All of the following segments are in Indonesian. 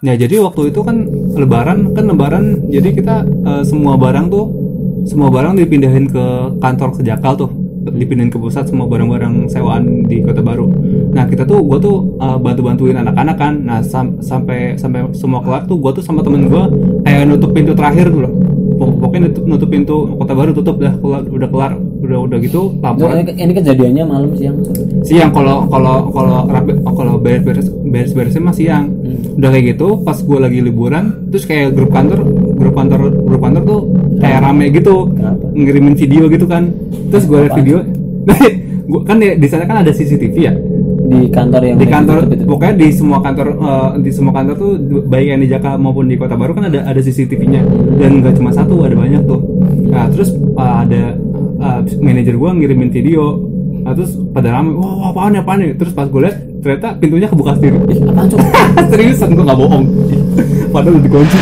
Ya jadi waktu itu kan lebaran kan lebaran jadi kita eh, semua barang tuh semua barang dipindahin ke kantor kejakal tuh dipindahin ke pusat semua barang-barang sewaan di kota baru. Nah kita tuh gua tuh eh, bantu-bantuin anak-anak kan. Nah sam- sampai sampai semua kelar tuh gua tuh sama temen gua kayak nutup pintu terakhir tuh loh. Pok- Pokoknya nutup, nutup pintu kota baru tutup dah kelar, udah kelar udah udah gitu laporan Ini, ini kejadiannya malam siang. siang kalau kalau kalau rapi kalau beres beres beres beresnya mah siang. Udah kayak gitu pas gue lagi liburan terus kayak grup kantor grup kantor grup kantor tuh kayak rame gitu. Kenapa? ngirimin video gitu kan. Terus gue liat video gua kan di, sana kan ada CCTV ya? Di kantor yang di kantor itu. pokoknya di semua kantor eh, di semua kantor tuh baik yang di Jakarta maupun di kota baru kan ada ada CCTV-nya dan nggak cuma satu ada banyak tuh. Nah terus eh, ada eh, manajer gua ngirimin video nah, terus pada rame wah wah, apaan ya apaan ya terus pas gue lihat ternyata pintunya kebuka sendiri Ih, apaan cok? seriusan gua nggak bohong padahal udah dikunci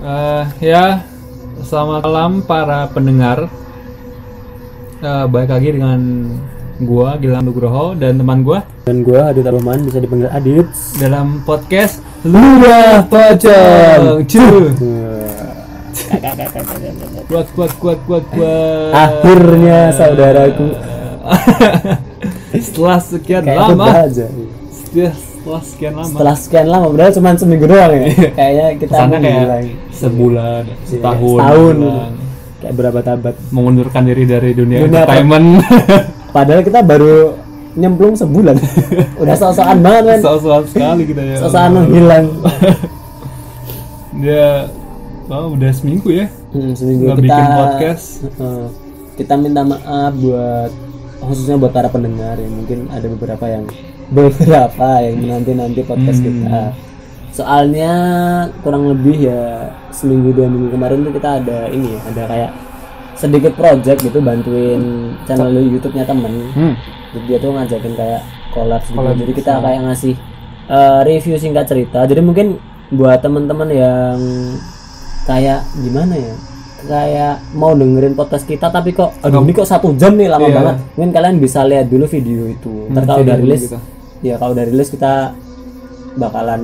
Eh, ya selamat malam para pendengar Eh, balik lagi dengan gua Gilang Nugroho dan teman gua Dan gua Adit Roman bisa dipanggil Adit. dalam podcast Lurah Pocong. Cuh. Kuat kuat kuat kuat kuat. Akhirnya saudaraku. setelah sekian Kayak lama, aja. setelah, setelah sekian lama, Setelah sekian lama, padahal cuma seminggu doang ya. Kayaknya kita mau kayak bilang sebulan, setahun, setahun. sebulan. kayak berapa tabat. mengundurkan diri dari dunia, Dunia entertainment. Padahal kita baru nyemplung sebulan. Udah sok-sokan banget kan. Soal-soal sekali kita ya. Sok-sokan menghilang. Dia, oh, udah seminggu ya. Hmm, seminggu Nggak kita bikin podcast. Heeh. kita minta maaf buat khususnya buat para pendengar yang mungkin ada beberapa yang beberapa yang menanti nanti podcast Hmm. kita soalnya kurang lebih ya seminggu dua minggu kemarin tuh kita ada ini ya ada kayak sedikit project gitu bantuin channel YouTube-nya temen Hmm. jadi dia tuh ngajakin kayak collab gitu jadi kita kayak ngasih eh, review singkat cerita jadi mungkin buat teman-teman yang kayak gimana ya? Kayak mau dengerin podcast kita tapi kok aduh ini kok satu jam nih lama Iya. banget. Mungkin kalian bisa lihat dulu video itu. Ntar kalau udah rilis gitu. ya kalau udah rilis kita bakalan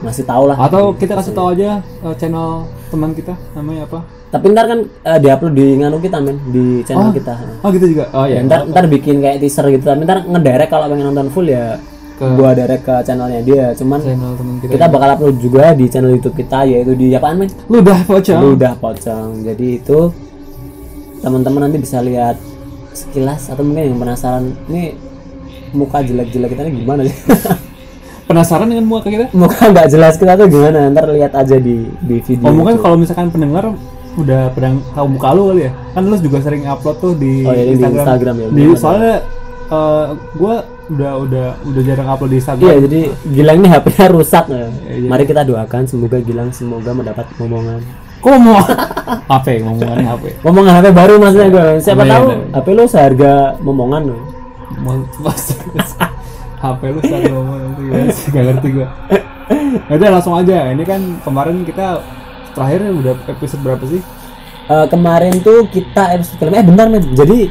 ngasih tahu lah. Atau kita kasih tahu aja uh, channel teman kita namanya apa? tapi ntar kan eh, diupload di nganu kita men di channel kita. Oh gitu juga. Oh Ya, ntar, ntar bikin kayak teaser gitu. Tapi ntar ngederek kalau pengen nonton full ya Ke- gua derek ke channelnya dia cuman Channel teman kita. kita bakal upload juga di channel YouTube kita yaitu di apaan men Ludah pocong. udah pocong jadi itu teman-teman nanti bisa lihat sekilas atau mungkin yang penasaran ini muka jelek-jelek kita ini gimana sih Penasaran dengan muka kita? muka nggak jelas kita tuh gimana ntar lihat aja di di video Oh mungkin kalau misalkan pendengar udah pada tahu muka lu kali ya? Kan lu juga sering upload tuh di Oh, iya, di Instagram ya, Di, soalnya uh, gua udah udah udah jarang upload di Instagram. Iya jadi Gilang ini HP-nya rusak ya. Iya. Mari kita doakan semoga Gilang semoga mendapat momongan. Kok mau HP ngomongannya HP. Momongan HP baru maksudnya gue. Siapa Iya, tahu iya. HP lo seharga momongan. Mau pas HP lu selalu ngomong nanti guys, gak ngerti gua. Udah langsung aja. Ini kan kemarin kita terakhir udah episode berapa sih? Eh, kemarin tuh kita episode kelima eh benar men. Jadi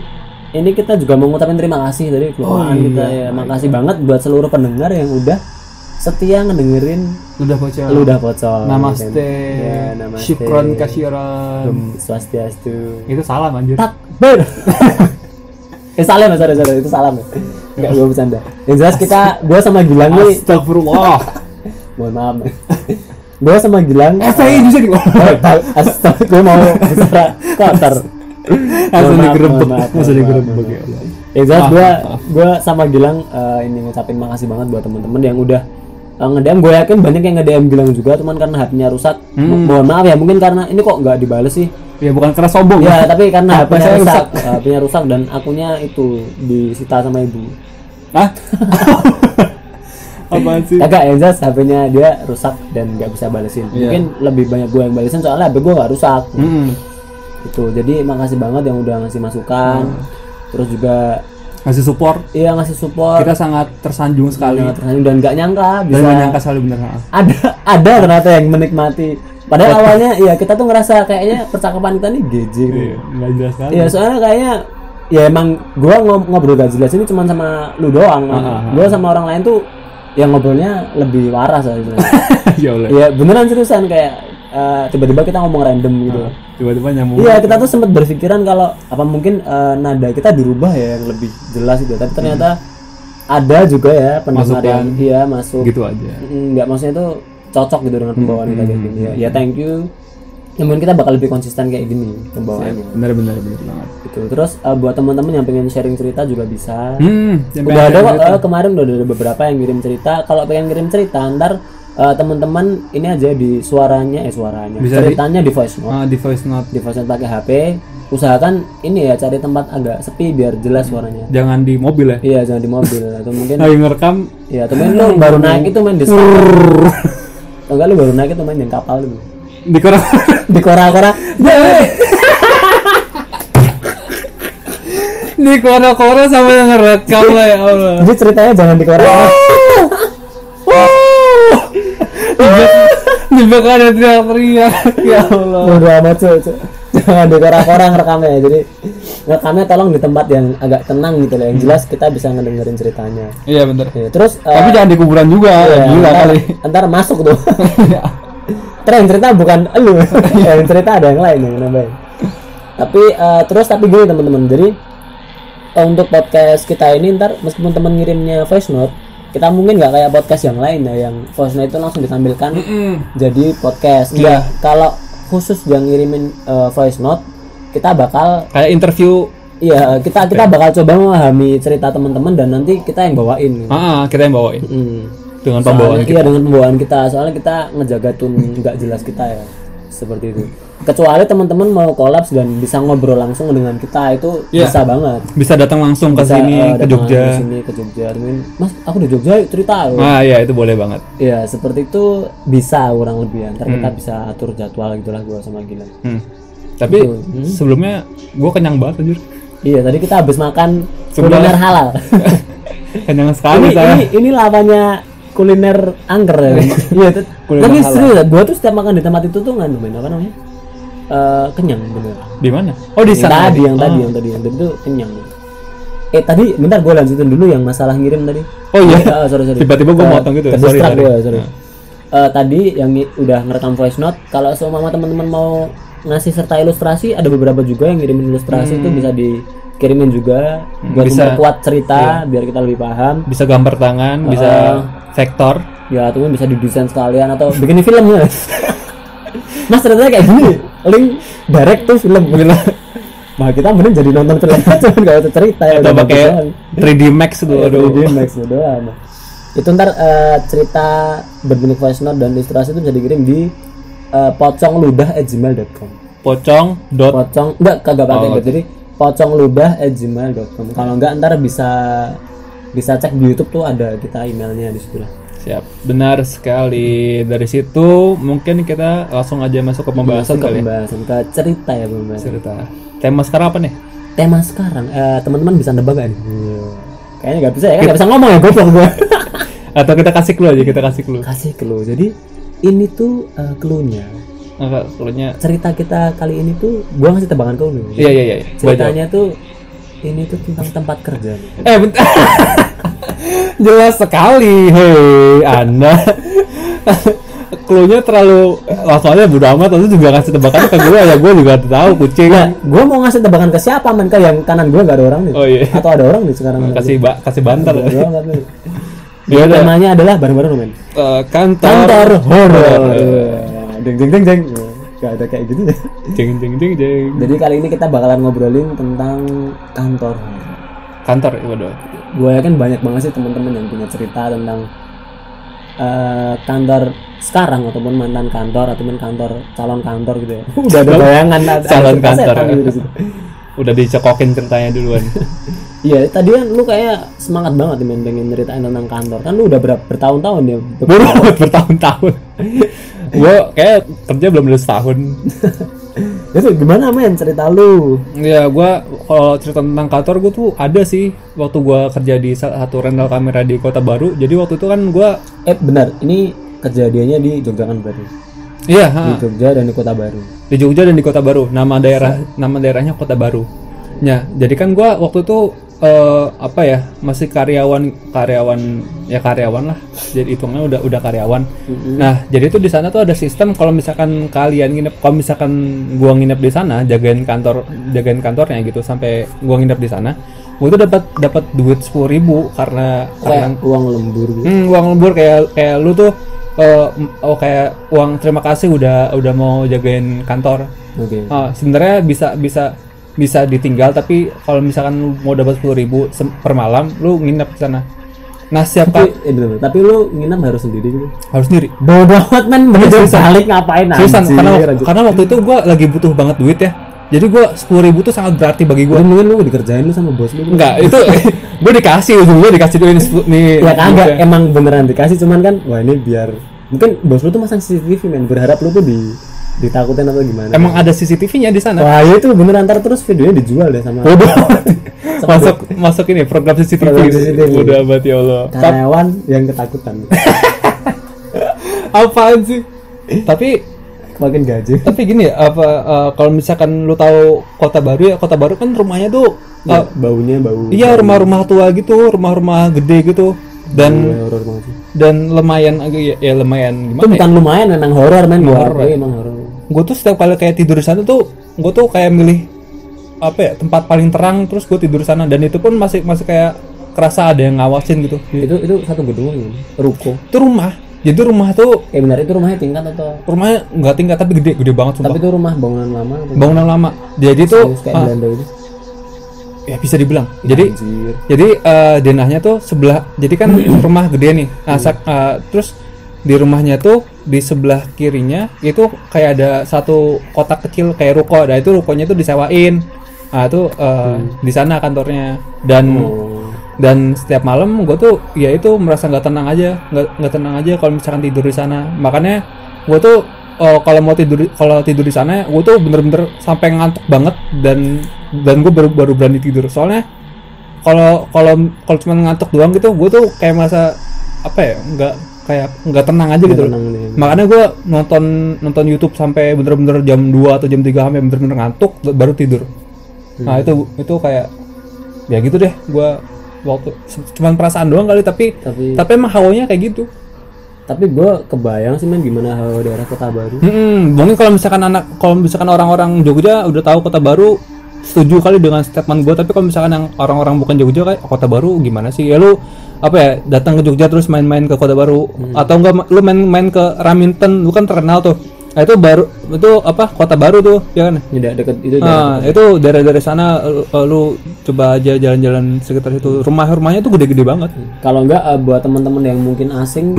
ini kita juga mau ngucapin terima kasih dari keluarga Oh, iya. kita ya. Makasih banget buat seluruh pendengar yang udah setia ngedengerin Udah pocong. lu udah pocong. Namaste. Ya, namaste. Syukron kasyiran. Om Swastiastu. Itu salam anjir. takbir eh salam ya sorry sorry itu salam ya enggak gue bercanda yang jelas kita gue sama Gilang nih Astagfirullah. mohon maaf gue sama Gilang FPI bisa di astaga gue mau bicara kotor Langsung digerebek. Langsung digerebek ya. Allah. jelas gue gue sama Gilang eh, ini ngucapin makasih banget buat temen-temen yang udah uh, nge-DM gue yakin banyak yang nge-DM Gilang juga cuman karena HP-nya rusak Hmm. Mo- mohon maaf ya mungkin karena ini kok nggak dibales sih Ya bukan karena sombong. Ya, tapi karena HP-nya saya rusak, rusak. HP-nya rusak dan akunnya itu disita sama ibu. Hah? Apaan sih? Kagak yang jelas HP-nya dia rusak dan nggak bisa balesin. Iya. Mungkin lebih banyak gue yang balesin soalnya HP gue nggak rusak. Hmm. Itu. Jadi makasih banget yang udah ngasih masukan. Terus juga Ngasih support. iya ngasih support. Kita sangat tersanjung sekali. Sangat tersanjung dan nggak nyangka Dan bisa nggak nyangka sekali bener. ada ada ternyata yang menikmati. Padahal awalnya ya kita tuh ngerasa kayaknya percakapan kita nih GJ gitu. Iya, nggak jelas sekali. Iya soalnya kayaknya ya emang gua ngob- ngobrol gak jelas ini cuma sama lu doang gua sama orang lain tuh yang ngobrolnya lebih waras sebenarnya. ya Allah ya beneran seriusan kayak eh, tiba-tiba kita ngomong random gitu. Tiba-tiba nyambung. Iya kita tuh sempat berpikiran kalau apa mungkin eh, nada kita dirubah ya yang lebih jelas gitu. Tapi ternyata ada juga ya pendengar Masukan. yang iya masuk. Gitu aja. Mm, nggak maksudnya itu cocok gitu dengan pembawaan kita kayak gini. Ya, ya thank you. Ya mungkin kita bakal lebih konsisten kayak gini pembawaannya. Benar benar benar banget. Gitu. Terus eh, buat teman-teman yang pengen sharing cerita juga bisa. Hmm udah ada kok eh, kemarin udah ada beberapa yang ngirim cerita. Kalau pengen ngirim cerita ntar eh, teman-teman ini aja di suaranya eh suaranya. Bisa di- ceritanya di voice note. Ah, di voice note. Di voice note pakai HP usahakan ini ya cari tempat agak sepi biar jelas suaranya. Jangan di mobil ya? Iya jangan di mobil. Atau mungkin lagi ngerekam. Iya, atau main lu baru naik itu main di Atau enggak lu baru naik itu main di kapal itu. di koran Di kora-kora. di kora-kora sama yang ngerekam lah ya Allah. Jadi ceritanya jangan di kora-kora. Di belakang ada teriak-teriak ya Allah Udah amat cuy. Jangan di kora-kora ngerekamnya ya. Jadi ngerekamnya tolong di tempat yang agak tenang gitu lah. Yang jelas kita bisa ngedengerin ceritanya. iya bener Ya, terus tapi jangan di kuburan juga ya, gila kali ntar masuk tuh. Terus yang cerita bukan elu, yang cerita ada yang lain yang nambahin. Tapi eh, terus tapi gini teman-teman, jadi eh, untuk podcast kita ini ntar meskipun teman ngirimnya voice note, kita mungkin nggak kayak podcast yang lain ya, yang voice note itu langsung ditampilkan. Jadi podcast. Iya. Enggak, kalau khusus yang ngirimin eh, voice note, kita bakal kayak interview. Iya kita kita bakal coba memahami cerita teman-teman dan nanti kita yang bawain. ah kita yang bawain. Hmm. dengan Soalnya- pembawaan iya dengan pembawaan kita. Soalnya kita ngejaga tune nggak jelas kita ya. Seperti itu kecuali teman-teman mau kolaps dan bisa ngobrol langsung dengan kita itu Iya. bisa banget. Bisa datang langsung ke Bisa, sini eh, ke Jogja. ke sini ke Jogja. Mas aku di Jogja yuk cerita ah iya itu boleh banget. Ya seperti itu bisa kurang lebih ya. Ntar kita bisa atur jadwal gitulah gua sama Gilang hmm. tapi sebelumnya gua kenyang banget anjir. Iya tadi kita habis makan kuliner halal. Kenyang sekali ini, saya. ini ini lavanya kuliner angker ya. Iya tuh Kuliner tapi halal. serius gua tuh setiap makan di tempat itu tuh nggak apa namanya Eh, kenyang bener di mana oh di yang sana tadi yang Oh. tadi yang tadi yang tadi tuh kenyang eh tadi bentar gue lanjutin dulu yang masalah ngirim tadi Oh iya. Ah, sorry, sorry. Tiba-tiba gua Eh, motong gitu. ke Sorry, sorry. sorry. Eh, tadi yang udah ngerekam voice note kalau seumpama teman-teman mau ngasih serta ilustrasi ada beberapa juga yang ngirimin ilustrasi itu bisa dikirimin juga buat Hmm. Bisa. Iya. memperkuat cerita biar kita lebih paham bisa gambar tangan bisa vektor ya atau mungkin bisa didesain sekalian atau bikin film ya mas ternyata kayak gini link direct tuh film. Nah kita mending jadi nonton film aja kan gak usah cerita ya atau udah pakai bagus banget. 3D Max tuh Iya, aduh. 3D Max ya doang. Itu ntar eh, cerita berbentuk voice note dan ilustrasi itu bisa dikirim di uh, pocongludah@gmail.com pocong dot pocong enggak kagak pakai Oh, jadi pocongludah@gmail.com kalau enggak ntar bisa bisa cek di YouTube tuh ada kita emailnya di situ lah siap. Benar sekali. Dari situ mungkin kita langsung aja masuk ke pembahasan ke kali ya. pembahasan ke cerita ya pembahasan cerita. Tema sekarang apa nih? Tema sekarang eh, teman-teman bisa nebak gak nih? Kayaknya nggak bisa ya kan? Nggak bisa ngomong ya goblok gua. Atau kita kasih clue aja kita kasih clue. Kasih clue. Jadi ini tuh eh, clue-nya. Enggak, clue-nya. Cerita kita kali ini tuh gua ngasih tebakan clue iya iya iya. Ceritanya tuh ini tuh tentang tempat kerja nih. eh bentar jelas sekali hei anda clue-nya terlalu langsung aja bodo amat terus juga kasih tebakannya ke gue ya gue juga tahu kucing Nah, gua mau ngasih tebakan ke siapa men ke yang kanan gua nggak ada orang nih. Oh, iya. Atau ada orang nih sekarang. kasih ba kasih banter ada Temanya adalah bareng-bareng men. eh, kantor Kantor horor. Eh, Deng deng deng deng. Gak ada kayak gitu ya. jeng jeng jeng jeng Jadi kali ini kita bakalan ngobrolin tentang kantor. kantor ya waduh Gue yakin banyak banget sih teman-teman yang punya cerita tentang eh, kantor sekarang ataupun mantan kantor ataupun kantor calon kantor gitu ya. Udah ada bayangan Calon kantor. gitu udah dicekokin ceritanya duluan Iya, tadi kan lu kayak semangat banget nih pengen nyeritain tentang kantor. Kan lu udah berapa bertahun-tahun ya. baru bertahun-tahun gue kayak kerja belum lulus tahun. Itu gimana men cerita lu? ya gue kalau cerita tentang kantor gue tuh ada sih waktu gue kerja di satu rental kamera di kota baru. Jadi waktu itu kan gue Eh benar, ini kejadiannya di Jogja kan berarti. iya Di ha, Jogja dan di Kota Baru. di Jogja dan di kota baru. Nama daerah nama daerahnya kota baru. Ya, jadi kan gua waktu itu eh, apa ya masih karyawan karyawan ya karyawan lah. Jadi hitungnya udah udah karyawan. Nah, jadi itu di sana tuh ada sistem kalau misalkan kalian nginep, kalau misalkan gua nginep di sana, jagain kantor, jagain kantornya gitu sampai gua nginep di sana, gua tuh dapat dapat duit sepuluh ribu karena karena kayak uang lembur gitu Hmm, uang lembur kayak kayak lu tuh eh, m- oh kayak uang terima kasih udah udah mau jagain kantor. oke Oh, sebenarnya bisa bisa bisa ditinggal tapi kalau misalkan mau dapat sepuluh ribu per malam lu nginep di sana. Nah setiap tapi eh, bener, bener. tapi lu nginep harus sendiri gitu harus sendiri. bodoh amat men begitu balik ngapain Seriusan, anjir, karena anjir. karena waktu itu gua lagi butuh banget duit ya. Jadi gua sepuluh ribu tuh sangat berarti bagi gua. Mungkin lu dikerjain lu sama bos lu Enggak, itu gue dikasih ujung gue dikasih duit nih. ya kagak duitnya. emang beneran dikasih cuman kan wah ini biar mungkin bos lu tuh masang CCTV men berharap lu tuh di ditakutin atau gimana Emang ada CCTV-nya di sana. wah itu beneran ntar terus videonya dijual deh sama Bodoh. masuk masuk ini program CCTV. Program CCTV. Bodoh amat ya Allah. Karyawan yang ketakutan apaan sih? Tapi makin gaji tapi gini ya apa eh, kalau misalkan lu tahu kota baru ya kota baru kan rumahnya tuh eh, Ya, baunya bau iya rumah-rumah tua gitu rumah-rumah gede gitu dan sih. dan lumayan agak ya, ya lumayan itu gimana ya? bukan lumayan memang horor men horor Horor. Iya, emang horor gue tuh setiap kali kayak tidur di sana tuh gue tuh kayak milih apa ya tempat paling terang terus gue tidur sana. Dan itu pun masih masih kayak kerasa ada yang ngawasin gitu. Itu itu satu gedung kan ruko. Itu rumah. Jadi rumah tuh eh benar itu rumahnya tingkat atau? rumahnya nggak tingkat tapi gede gede banget sumpah. Tapi itu rumah bangunan lama bangunan lama. Jadi kayak ah, Belanda itu? Ya bisa dibilang. Jadi anjir. jadi eh, denahnya tuh sebelah jadi kan rumah gede nih. Nah eh, terus di rumahnya tuh di sebelah kirinya itu kayak ada satu kotak kecil kayak ruko. Nah itu rukonya tuh disewain. Nah itu eh, di sana kantornya. Dan oh. dan setiap malam gue tuh ya itu merasa nggak tenang aja nggak nggak tenang aja kalau misalkan tidur di sana. Makanya gue tuh oh, kalau mau tidur kalau tidur di sana gue tuh bener-bener sampai ngantuk banget dan dan gue baru baru berani tidur. Soalnya kalau kalau kalau cuma ngantuk doang gitu gue tuh kayak merasa apa ya nggak kayak nggak tenang aja gitu loh. tenang nih makanya gue nonton nonton YouTube sampai bener-bener jam 2 atau jam 3 sampai bener-bener ngantuk baru tidur. Nah itu itu kayak ya gitu deh gue waktu cuman perasaan doang kali tapi tapi tapi emang hawanya kayak gitu. Tapi gue kebayang sih men gimana hawa daerah kota baru. Hmm, mungkin kalau misalkan anak kalau misalkan orang-orang Jogja udah tahu kota baru setuju kali dengan statement gue tapi kalau misalkan yang orang-orang bukan Jogja kayak "Oh, kota baru gimana sih? Ya lu apa ya datang ke Jogja terus main-main ke kota baru atau enggak lu main-main ke Raminten lu kan terkenal tuh. Nah, itu baru itu apa kota baru tuh ya kan? Tidak deket itu daerah Nah, itu daerah-daerah sana eh, lu coba aja jalan-jalan sekitar situ. Rumah-rumahnya tuh gede-gede banget. Kalau enggak eh, buat teman-teman yang mungkin asing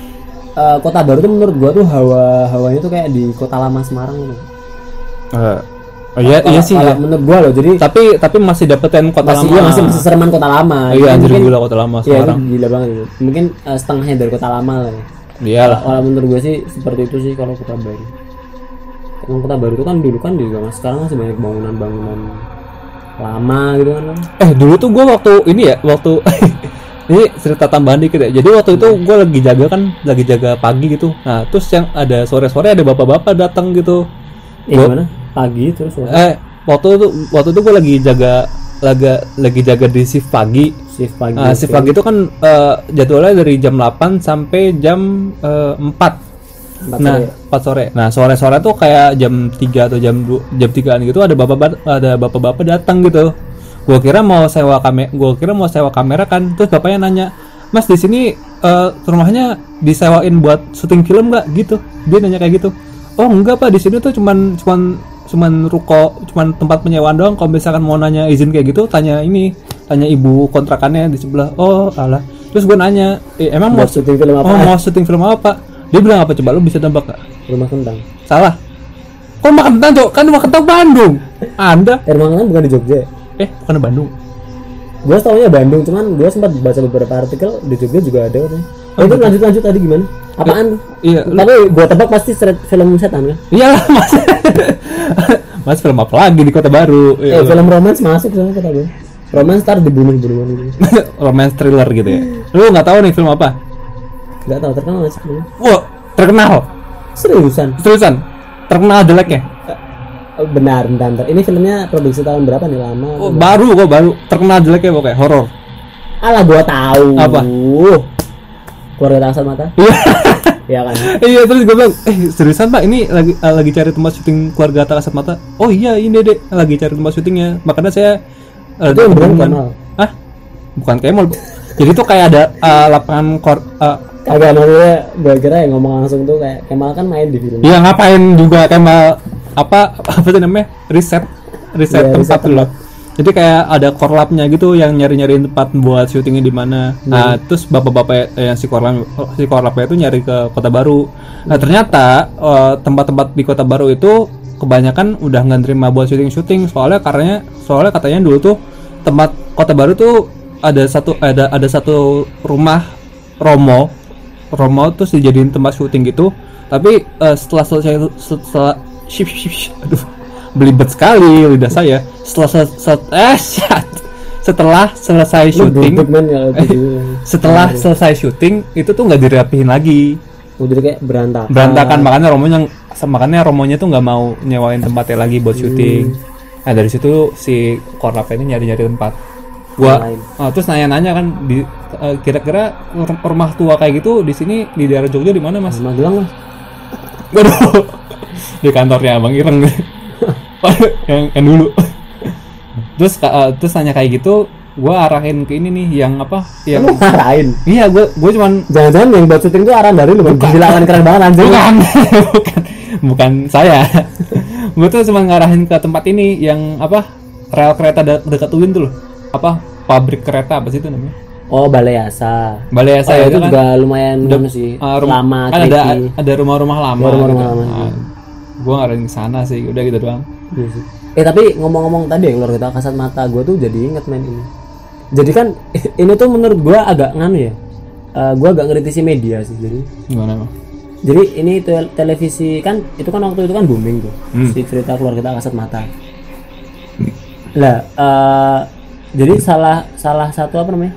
eh, kota baru tuh menurut gua tuh hawa hawanya tuh kayak di kota lama Semarang gitu. Oh, iya iya sih Kalau ya. menurut gua loh jadi tapi tapi masih dapetin kota masih lama iya, masih masih sereman kota lama iya Jadi anjir mungkin- gila kota lama Iya sekarang gila banget itu. Mungkin eh, setengahnya dari kota lama lah ya. iyalah Kalau menurut gue sih seperti itu sih kalau kota baru. Emang kota baru itu kan dulu kan juga mas sekarang masih banyak bangunan-bangunan lama gitu kan. eh dulu tuh gua waktu ini ya waktu ini cerita tambahan dikit ya jadi waktu itu gua lagi jaga kan lagi jaga pagi gitu nah terus yang ada sore-sore ada bapak-bapak datang gitu Eh gimana? Pagi terus wah, eh waktu itu waktu itu gua lagi jaga lagi lagi jaga di shift pagi shift pagi. Nah, shift pagi itu kan eh, jadwalnya dari jam 8 sampai jam eh, 4 Empat nah, sore. 4 sore. Nah, sore-sore tuh kayak jam 3 atau jam 2, jam 3-an gitu ada bapak ada bapak-bapak datang gitu. Gua kira mau sewa kamera, gua kira mau sewa kamera kan. Terus bapaknya nanya, "Mas, di sini eh, rumahnya disewain buat syuting film nggak?" gitu. Dia nanya kayak gitu. "Oh, enggak, Pak. Di sini tuh cuman cuman cuman ruko, cuman tempat penyewaan doang. Kalau misalkan mau nanya izin kayak gitu, tanya ini, tanya ibu kontrakannya di sebelah." Oh, alah. Terus gue nanya, eh, "Emang mau syuting film apa? Oh, mau syuting film apa? Dia bilang apa coba lu bisa tebak gak? Rumah kentang. Salah. Kok makan kentang, Cok? Kan makan kentang Bandung. Anda? Eh, rumah kentang bukan di Jogja. Eh, bukan Bandung. Gue taunya Bandung, cuman gue sempat baca beberapa artikel di Jogja juga ada katanya. Oh, itu lanjut lanjut tadi gimana? Apaan? Iya, Tapi gue tebak pasti seret- film setan kan? iyalah Mas. mas film apa lagi di Kota Baru? Eh, Iya, film romance masuk sama kata gue. Romance ntar dibunuh bunuh romance thriller gitu ya. Lu nggak tahu nih film apa? Gak tau terkenal nggak sih filmnya? Wah, terkenal. Seriusan? Seriusan. Terkenal jeleknya. Oh, benar, bentar, bentar. Ini filmnya produksi tahun berapa nih lama? Oh, baru kok baru terkenal jelek ya pokoknya horor. Alah gua tahu. Apa? Keluarga Tangsel Mata. Iya. Iya kan? iya terus gue bilang, eh seriusan pak ini lagi eh, lagi cari tempat syuting keluarga kasat mata. Oh iya ini dek lagi cari tempat syutingnya. Makanya saya eh, Itu yang beneran hubungan- Kemal. Hah? Bukan Kemal. Jadi tuh kayak ada eh, lapangan kor eh, Kagak maksudnya gua kira yang ngomong langsung tuh kayak Kemal kan main di film. Iya ngapain juga Kemal apa apa sih namanya riset riset Iya, tempat tuh loh. Jadi kayak ada korlapnya gitu yang nyari-nyari tempat buat syutingnya di mana. Nah terus bapak-bapak yang si korlap si korlapnya itu nyari ke kota baru. Nah ternyata eh, tempat-tempat di kota baru itu kebanyakan udah nggak terima buat syuting-syuting. Soalnya karena soalnya katanya dulu tuh tempat kota baru tuh ada satu ada ada satu rumah Romo. Romo terus dijadiin tempat syuting gitu. Tapi eh, setelah selesai setelah ship, ship, ship, aduh belibet sekali lidah saya. Setelah se- se- eh shit. setelah selesai syuting itu. setelah selesai syuting itu tuh nggak dirapihin lagi. Oh, jadi kayak berantakan. berantakan makanya romonya makanya romonya tuh nggak mau nyewain tempatnya lagi buat syuting. Nah dari situ si korlap ini nyari-nyari tempat. Gua ah, terus nanya-nanya kan di eh, kira-kira rum- rumah tua kayak gitu di sini di daerah Jogja di mana mas? Magelang lah. Waduh, di kantornya Abang Ireng yang, yang dulu. Terus eh, terus tanya kayak gitu, gua arahin ke ini nih yang apa? Yang Lu ngarahin. iya, gua gua cuman Jangan-jangan yang buat syuting tuh arahan dari lu kan. Gila kan keren banget anjing. bukan bukan bukan saya. gua tuh cuma ngarahin ke tempat ini yang apa? Rel kereta de- dekat UIN tuh loh. Apa? Pabrik kereta apa sih itu namanya? Oh, Balai Asa. Balai Oh, Asa itu kan? juga lumayan Udah, sih. ah, rum- lama, kan ada ada rumah-rumah lama. Ya, rumah-rumah gitu. lama, Ah, gua ngarahin ke sana sih, udah gitu doang. Iya sih. Eh tapi ngomong-ngomong tadi ya keluar kita kasat mata gue tuh jadi inget main ini. Jadi kan ini tuh menurut gue agak nganu ya. Eh gue agak ngeritisi media sih jadi. Gimana emang? Jadi ini tel- televisi kan itu kan waktu itu kan booming tuh Hmm. si cerita keluar kita kasat mata. Lah eh, jadi salah salah satu apa namanya?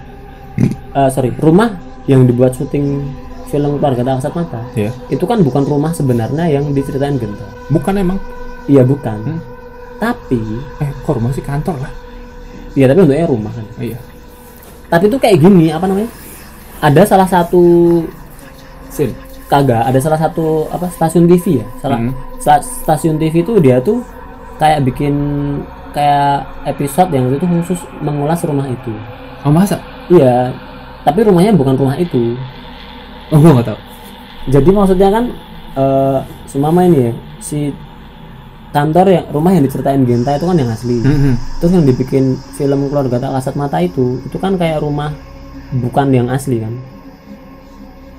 Eh, sorry rumah yang dibuat syuting film keluarga tak kasat mata Iya. itu kan bukan rumah sebenarnya yang diceritain Genta. Bukan emang. Iya bukan. Hmm. Tapi Eh, kok rumah sih kantor lah. Iya tapi bentuknya rumah kan. Iya. Tapi itu kayak gini apa namanya? Ada salah satu Sin. kagak ada salah satu apa stasiun TV ya salah Hmm. sta- stasiun TV itu dia tuh kayak bikin kayak episode yang itu khusus mengulas rumah itu Oh masa? iya tapi rumahnya bukan rumah itu Oh gua nggak tahu. jadi maksudnya kan eh semama ini ya si kantor yang rumah yang diceritain Genta itu kan yang asli Hmm. terus yang dibikin film keluarga tak kasat mata itu itu kan kayak rumah bukan yang asli kan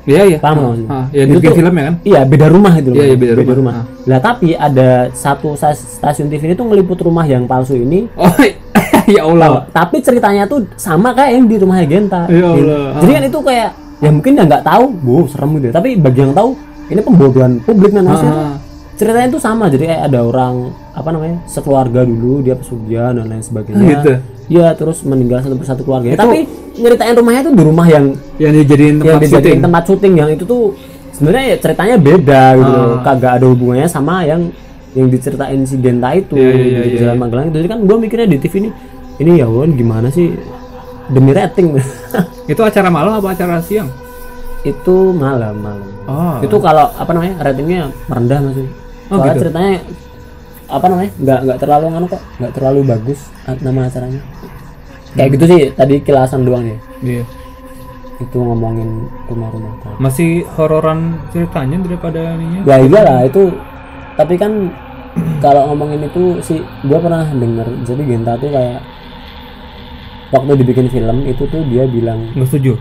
Iya iya. Paham Ah, maksudnya? ah, ya Itu dibikin tuh- film ya kan? Iya beda rumah itu loh. Iya, iya, beda rumah. Ah. Lah tapi ada satu stas- stasiun TV ini tuh ngeliput rumah yang palsu ini. Oh ya Allah. Tapi ceritanya tuh sama kayak yang di rumahnya Genta. Ya. Allah. Jadi kan itu kayak ya mungkin yang nggak tahu, bu serem gitu. Tapi bagi yang tahu ini pembodohan publik kan maksudnya. Ah. Ceritanya tuh sama. Jadi kayak ada orang apa namanya sekeluarga dulu dia pesugihan dan lain sebagainya. Gitu. Iya terus meninggal satu persatu keluarganya. Tapi nyeritain rumahnya tuh di rumah yang Yang dijadiin yang tempat dijadiin syuting. tempat syuting yang itu tuh sebenarnya ya ceritanya beda gitu Ah. loh. kagak ada hubungannya sama yang yang diceritain si Genta itu Iya, iya, di iya, Jalan Magelang itu Jadi kan gue mikirnya di TV ini ini ya Won gimana sih demi rating Itu acara malam apa acara siang? itu malam malam Oh. itu kalau apa namanya ratingnya merendah masih Oh, soalnya gitu. ceritanya apa namanya nggak nggak terlalu anu kok nggak terlalu bagus nama acaranya kayak gitu sih tadi kilasan doang ya Iya. itu ngomongin rumah-rumah. Masih hororan ceritanya daripada ininya. ya iya lah itu tapi kan kalau ngomongin itu sih gua pernah denger jadi Genta tuh kayak waktu dibikin film itu tuh dia bilang Nggak setuju.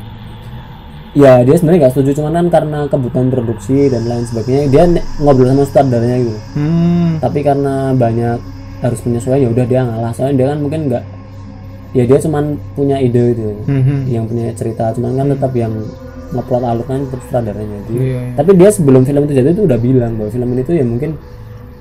Ya dia sebenarnya nggak setuju cuman kan karena kebutuhan produksi dan lain sebagainya dia ngobrol sama sutradaranya gitu Hmm. tapi karena banyak harus penyesuaian ya udah dia ngalah soalnya dia kan mungkin nggak ya dia cuman punya ide gitu Hmm. yang punya cerita cuman kan tetap yang ngeplot alur kan tetap sutradaranya jadi Iya, iya. tapi dia sebelum film itu jadi itu udah bilang bahwa film ini tuh ya mungkin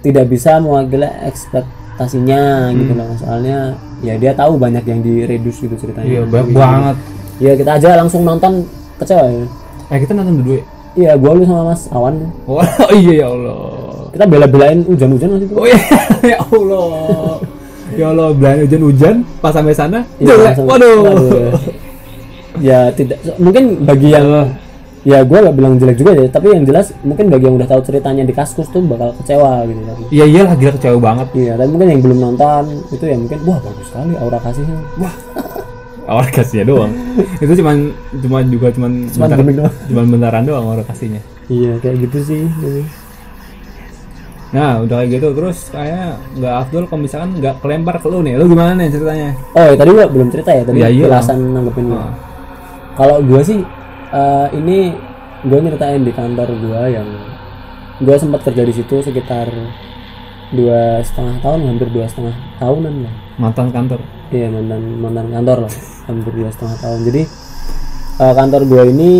tidak bisa mewakili ekspektasinya gitu loh soalnya ya dia tahu banyak yang direduce gitu ceritanya Iya, banyak banget. ya kita aja langsung nonton kecewa ya Eh kita nonton berdua. ya? iya gua lu sama mas Awan Oh iya ya Allah. kita bela-belain hujan-hujan waktu itu Oh iya, ya Allah. Ya Allah, belanja hujan-hujan pas sampai sana. Iya, jelek. langsung- Waduh. waduh. ya tidak mungkin bagi yang ya gue nggak bilang jelek juga ya tapi yang jelas mungkin bagi yang udah tahu ceritanya di kaskus tuh bakal kecewa gitu tapi Iya iyalah gila kecewa banget. iya tapi mungkin yang belum nonton itu ya mungkin wah bagus sekali aura kasihnya wah Awal kasihnya doang. Itu cuman cuman juga cuman Cuman bentar- doang. cuman bentaran doang awal kasihnya. iya kayak gitu sih Jadi, Nah, udah kayak gitu terus kayak nggak afdol kalau misalkan nggak kelempar ke lu nih. Lu gimana nih ceritanya? oh ya, tadi gua belum cerita ya tadi Ya, iya. jelasan nanggepin gua. Ah. kalau gua sih eh, ini gua nyeritain di kantor gua yang gua sempat kerja di situ sekitar dua setengah tahun hampir dua setengah tahunan lah Mantan kantor. Iya mantan mantan kantor lah hampir dua setengah tahun. Jadi eh, kantor gue ini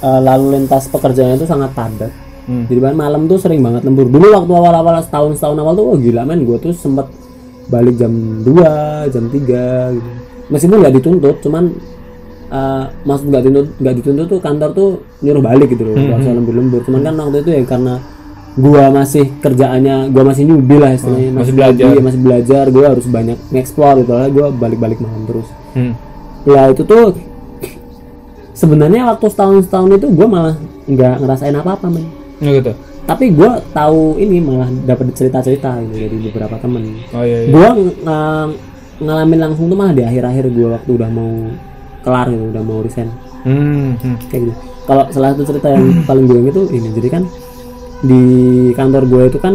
eh, lalu lintas pekerjaannya itu sangat padat. Hmm. Jadi bahkan malam tuh sering banget lembur. Dulu waktu awal-awal setahun setahun awal tuh oh gila men gue tuh sempet balik jam 2, jam 3 gitu. Meskipun nggak dituntut, cuman eh, maksud nggak dituntut nggak dituntut tuh kantor tuh nyuruh balik gitu loh, nggak usah lembur-lembur. Cuman kan waktu itu ya karena gua masih kerjaannya gua masih newbie lah istilahnya masih belajar. newbie, masih belajar gua harus banyak nge-explore gitu lah gua balik-balik malam terus Hmm. ya itu tuh sebenarnya waktu setahun setahun itu gua malah nggak ngerasain apa-apa men Ya gitu. tapi gua tahu ini malah dapat cerita-cerita gitu dari beberapa temen Oh iya iya. gua ng- ngalamin langsung tuh malah di akhir-akhir gua waktu udah mau kelar gitu udah mau resign Hmm. hmm. kayak gitu kalau salah satu cerita yang paling gue tuh ini jadi kan di kantor gue itu kan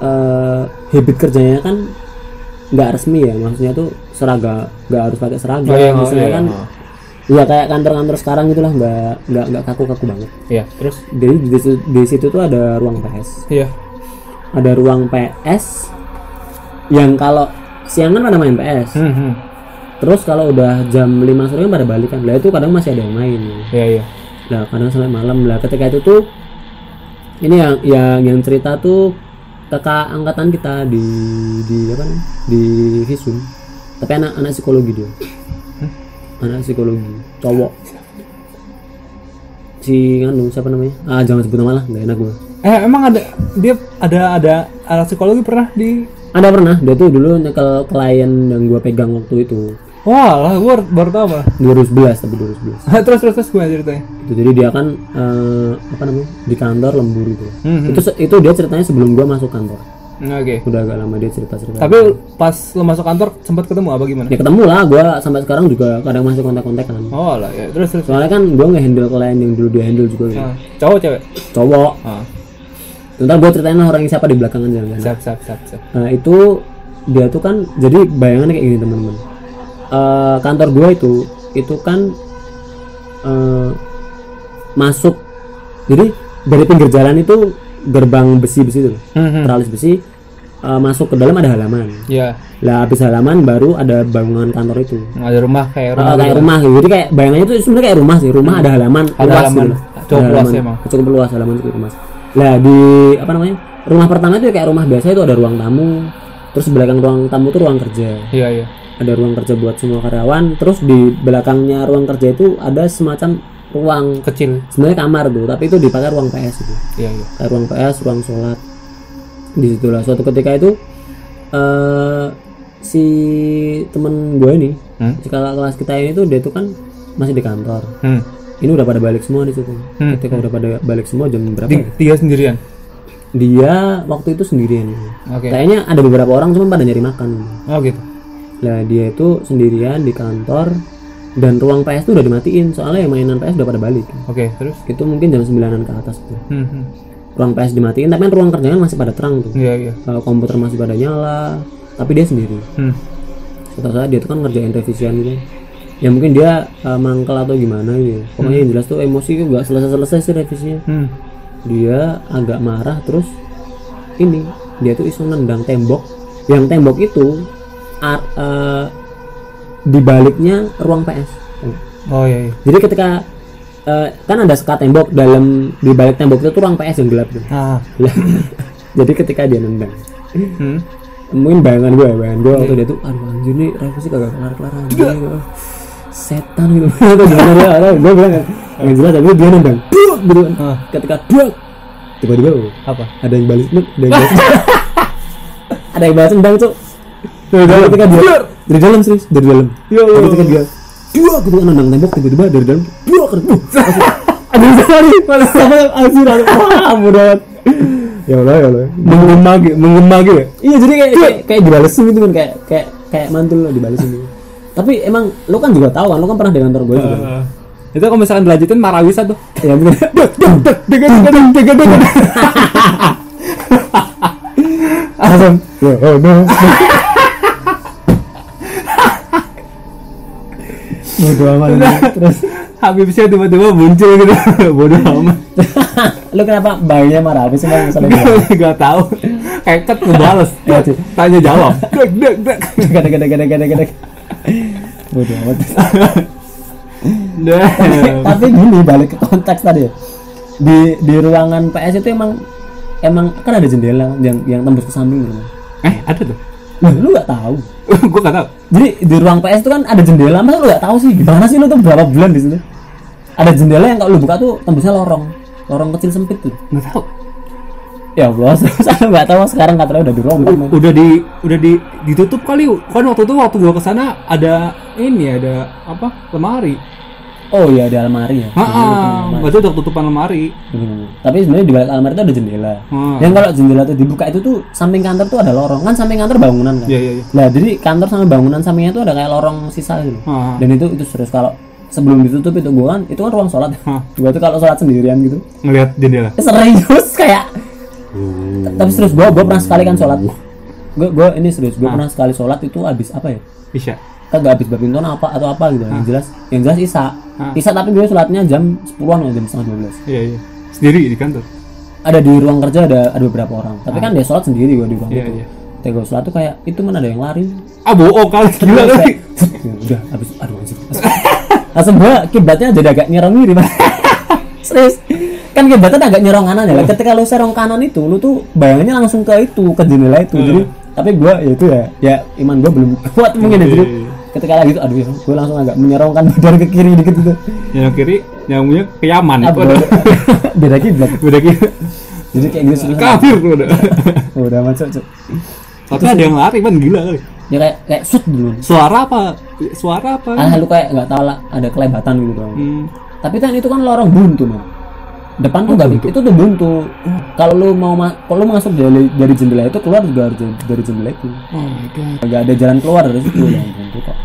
eh, habit kerjanya kan nggak resmi ya maksudnya tuh seragam nggak harus pakai seragam Oh iya, oh, misalnya iya, kan oh. ya kayak kantor-kantor sekarang gitulah nggak nggak nggak kaku-kaku banget Iya, terus jadi di, situ- di situ tuh ada ruang PS iya. ada ruang PS yang kalau siang kan pada main PS Hmm. hmm. terus kalau udah jam 5 sore kan pada balik kan lah itu kadang masih ada yang main gitu. Iya iya. Nah, kadang sampai malam lah. Ketika itu tuh ini yang yang yang cerita tuh kakak angkatan kita di di apa namanya? Di Visum. Tapi anak anak psikologi dia. Anak psikologi, cowok. Si nganu siapa namanya? Ah, jangan sebut nama lah, nggak enak gua. Eh emang ada dia ada ada alat psikologi pernah di Ada pernah, dia tuh dulu nyekel klien yang gua pegang waktu itu. Wah lah gue baru tahu malah. 2011 tapi 2011. terus terus terus gue ceritanya. Itu jadi dia kan eh, apa namanya? Di kantor lembur gitu. Hmm. Itu se- itu dia ceritanya sebelum gua masuk kantor. Hmm, Oke. udah agak lama dia cerita cerita Tapi pas lo masuk kantor sempat ketemu apa gimana? ya ketemu lah gue sampai sekarang juga kadang masih kontak kontakan Oh lah ya terus terus. soalnya kan gue nggak handle klien yang dulu dia handle juga gitu. Ah, cowok cewek. cowok Ah, ntar gue ceritain lah orang yang siapa di belakang aja kan siap siap siap siap. nah itu dia tuh kan jadi bayangannya kayak gini teman-teman Eh, kantor gue itu itu kan eh, masuk jadi dari pinggir jalan itu gerbang besi besi itu Hmm, hmm. teralis besi eh, masuk ke dalam ada halaman Iya. lah habis halaman baru ada bangunan kantor itu Ada rumah kayak rumah. Uh, kayak rumah gitu. Jadi kayak bayangannya itu sebenarnya kayak rumah sih. Rumah ada halaman Ada luas halaman. gitu. Cukup Ada luas halaman. emang. Cukup luas halaman cukup luas. Lah di apa namanya? Rumah pertama itu kayak rumah biasa itu ada ruang tamu. Terus belakang ruang tamu itu ruang kerja. Iya iya. Ada ruang kerja buat semua karyawan. Terus di belakangnya ruang kerja itu ada semacam ruang Kecil. sebenarnya kamar tuh, tapi itu dipakai ruang PS itu. Iya iya. Kayak ruang PS, ruang sholat. Di situlah suatu ketika itu eh si temen gue ini Hmm? kakak kelas kita ini tuh dia tuh kan masih di kantor Hmm. ini udah pada balik semua di situ Hmm, ketika udah pada balik semua jam berapa Di, ya? tiga sendirian. dia waktu itu sendirian Oke. kayaknya ada beberapa orang cuma pada nyari makan Oh gitu. Lah dia itu sendirian di kantor dan ruang PS tuh udah dimatiin soalnya yang mainan PS udah pada balik Oke terus. itu mungkin jam 9an ke atas tuh Hmm. hmm. ruang PS dimatiin tapi kan ruang kerjanya masih pada terang tuh Iya iya. kalau komputer masih pada nyala tapi dia sendiri Hmm. setahu saya dia tuh kan ngerjain revisian gitu ya mungkin dia uh, mangkel atau gimana gitu pokoknya yang jelas tuh emosi itu nggak selesai selesai sih revisinya Hmm. dia agak marah terus ini dia tuh isu nendang tembok yang tembok itu ar- eh, di baliknya ruang PS Oh iya iya. jadi ketika eh, kan ada sekat tembok dalam di balik tembok itu tuh ruang PS yang gelap tuh Ah. Jadi ketika dia nendang Hmm. mungkin bayangan gue bayangan gue waktu dia tuh aduh anjir nih revisi kagak kelar kelar anjir setan gitu atau gimana dia atau gue bilang kan yang jelas tapi dia nendang gitu kan Ah. ketika duh tiba-tiba oh, apa ada yang balas ada yang balas ada yang balas endang cuk dari dalam. ketika dia dari dalam serius. Dari dalam. Ya Allah. ketika dia dua gitu kan nendang tembok tiba-tiba dari dalam dua kan uh, ada sekali sama anjir ada mudah ya Allah ya Allah. Menggema menggema gitu ya? iya jadi kayak kayak, kayak dibalesin gitu kan kayak kayak kayak mantul lo dibalesin gitu. Tapi emang lo kan juga tahu kan lo kan pernah di kantor gue juga Eh, itu kalau misalkan dilanjutin marawisa tuh. Ya langsung ya oh no Bodo amat terus. Habibsnya tiba-tiba muncul gitu. Bodoh amat. Lu kenapa bayinya marah habis semua masalah dia gak tahu kayak ket ngebales Iya, tanya jawab. Dek dek dek. Gede gede gede gede gede. Bodo amat. Deh. tapi gini balik ke konteks tadi. Di di ruangan PS itu emang emang kan ada jendela yang yang tembus ke samping gitu. Eh ada tuh Nah, lu gak tahu. Gue gak tahu. Jadi di ruang PS itu kan ada jendela. Masa lu gak tahu sih? Gimana sih lu tuh berapa bulan di situ? Ada jendela yang kalau lu buka tuh tembusnya lorong. Lorong kecil sempit tuh. Nggak tahu. Ya Allah saya nggak tahu. Sekarang katanya udah dirombak men. udah di udah di ditutup kali. Kan waktu itu waktu gua ke sana ada ini ada apa? Lemari oh iya ada almari ya ah ah, berarti udah tutupan lemari Hmm. tapi sebenarnya di balik almari itu ada jendela Hmm. yang kalau jendela itu dibuka itu tuh samping kantor tuh ada lorong kan samping kantor bangunan kan iya iya iya Nah, jadi kantor sama bangunan sampingnya tuh ada kayak lorong sisa gitu. Ah. Dan itu itu serius kalau sebelum ditutup itu gua kan itu kan ruang sholat. Ah. Gua tuh kalau sholat sendirian gitu. ngelihat jendela Serius kayak tapi serius gua gua pernah sekali kan sholat. Gua gua ini serius gua pernah sekali sholat itu habis apa ya? Isya Kagak habis badminton apa atau apa gitu. Yang jelas yang jelas Isa. Ah. Isa tapi gue sholatnya jam 10-an atau jam setengah 12. iya iya sendiri di kantor Ada di ruang kerja ada ada beberapa orang. Tapi kan dia sholat sendiri gua di ruang Ah. Iya, itu. iya. Gua sholat tuh kayak itu mana ada yang lari. ah bohong kali gila kali kayak, "Ya udah habis aduh anjir langsung gua kiblatnya jadi agak nyerong Pak. serius kan kiblatnya agak nyerong kanan ya ketika lu serong kanan itu lu tuh bayangannya langsung ke itu ke jendela itu jadi tapi gua ya itu ya ya iman gua belum kuat mungkin ya jadi ketika lagi itu aduh gua langsung agak menyerongkan badan ke kiri dikit itu yang kiri yang punya ke Yaman. Apa? Waduh. beda kiblat. Beda gitu jadi kayak gitu serius kafir tuh udah udah macet cuk tapi ada yang lari kan gila kali. Ya kayak kayak shoot dulu. Suara apa? Suara apa? Ah lu kayak nggak tahu lah ada kelebatan gitu hmm. Tapi kan itu kan lorong buntu, man. Depan tuh nggak itu tuh buntu. Kalau lu mau ma- kalau lu masuk dari dari jendela itu keluar juga harus dari, jendela itu. oh my god Gak ada jalan keluar dari situ yang buntu kok.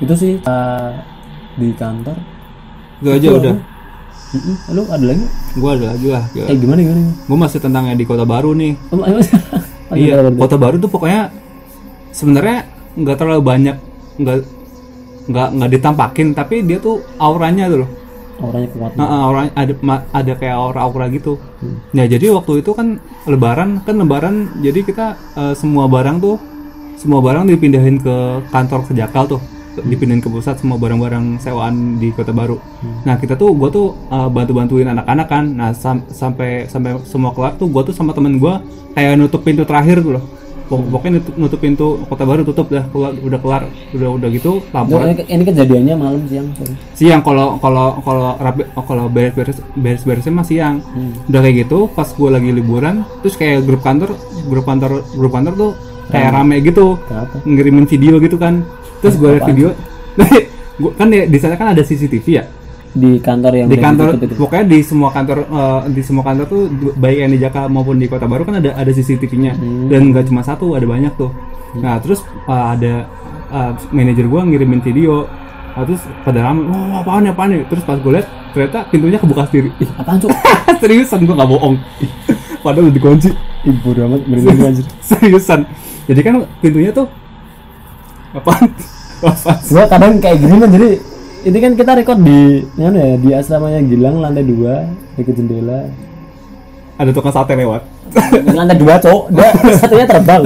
Itu sih uh, di kantor. gak aja udah Mm-mm. Lu ada lagi? gua ada lagi lah Eh gimana gimana? gua masih tentang yang di kota baru nih Oh, iya kota baru tuh pokoknya sebenarnya nggak terlalu banyak nggak nggak nggak ditampakin tapi dia tuh auranya tuh loh Orangnya kuat. Nah, uh, aura ada ma- ada kayak aura-aura gitu. Ya jadi waktu itu kan lebaran kan lebaran jadi kita uh, semua barang tuh semua barang dipindahin ke kantor kejakal tuh dipindahin ke pusat semua barang-barang sewaan di kota baru. Nah kita tuh gua tuh uh, bantu-bantuin anak-anak kan. Nah sam- sampai sampai semua kelar tuh gua tuh sama temen gua kayak nutup pintu terakhir tuh loh. Pok- Pokoknya nutup, nutup pintu kota baru tutup dah keluar udah kelar udah udah gitu Itu- laporan. Ini, ini kejadiannya malam siang sorry. siang kalau kalau kalau rapi oh, kalau beres-beres beres-beresnya mah siang. Udah kayak gitu pas gue lagi liburan terus kayak grup kantor grup kantor grup kantor tuh kayak rame. gitu Kenapa? ngirimin video gitu kan. Terus gue liat video gua, kan di, di sana kan ada CCTV ya Di kantor yang di kantor itu. pokoknya di semua kantor eh, di semua kantor tuh baik yang di Jakarta maupun di kota baru kan ada ada CCTV-nya dan nggak cuma satu ada banyak tuh nah terus eh, ada eh, manajer gua ngirimin video Nah, terus pada ramai, wah apaan ya, apaan ya? Terus pas gue liat, ternyata pintunya kebuka sendiri. Ih, Apaan cuk? seriusan gue gak bohong. Padahal udah dikunci. Ibu amat merinding anjir. seriusan. Jadi kan pintunya tuh apaan? Apaan? gua kadang kayak gini man jadi ini kan kita record di mana ya di asramanya Gilang lantai dua dekat jendela. Ada tukang sate lewat. lantai dua cowok. Satunya terbang.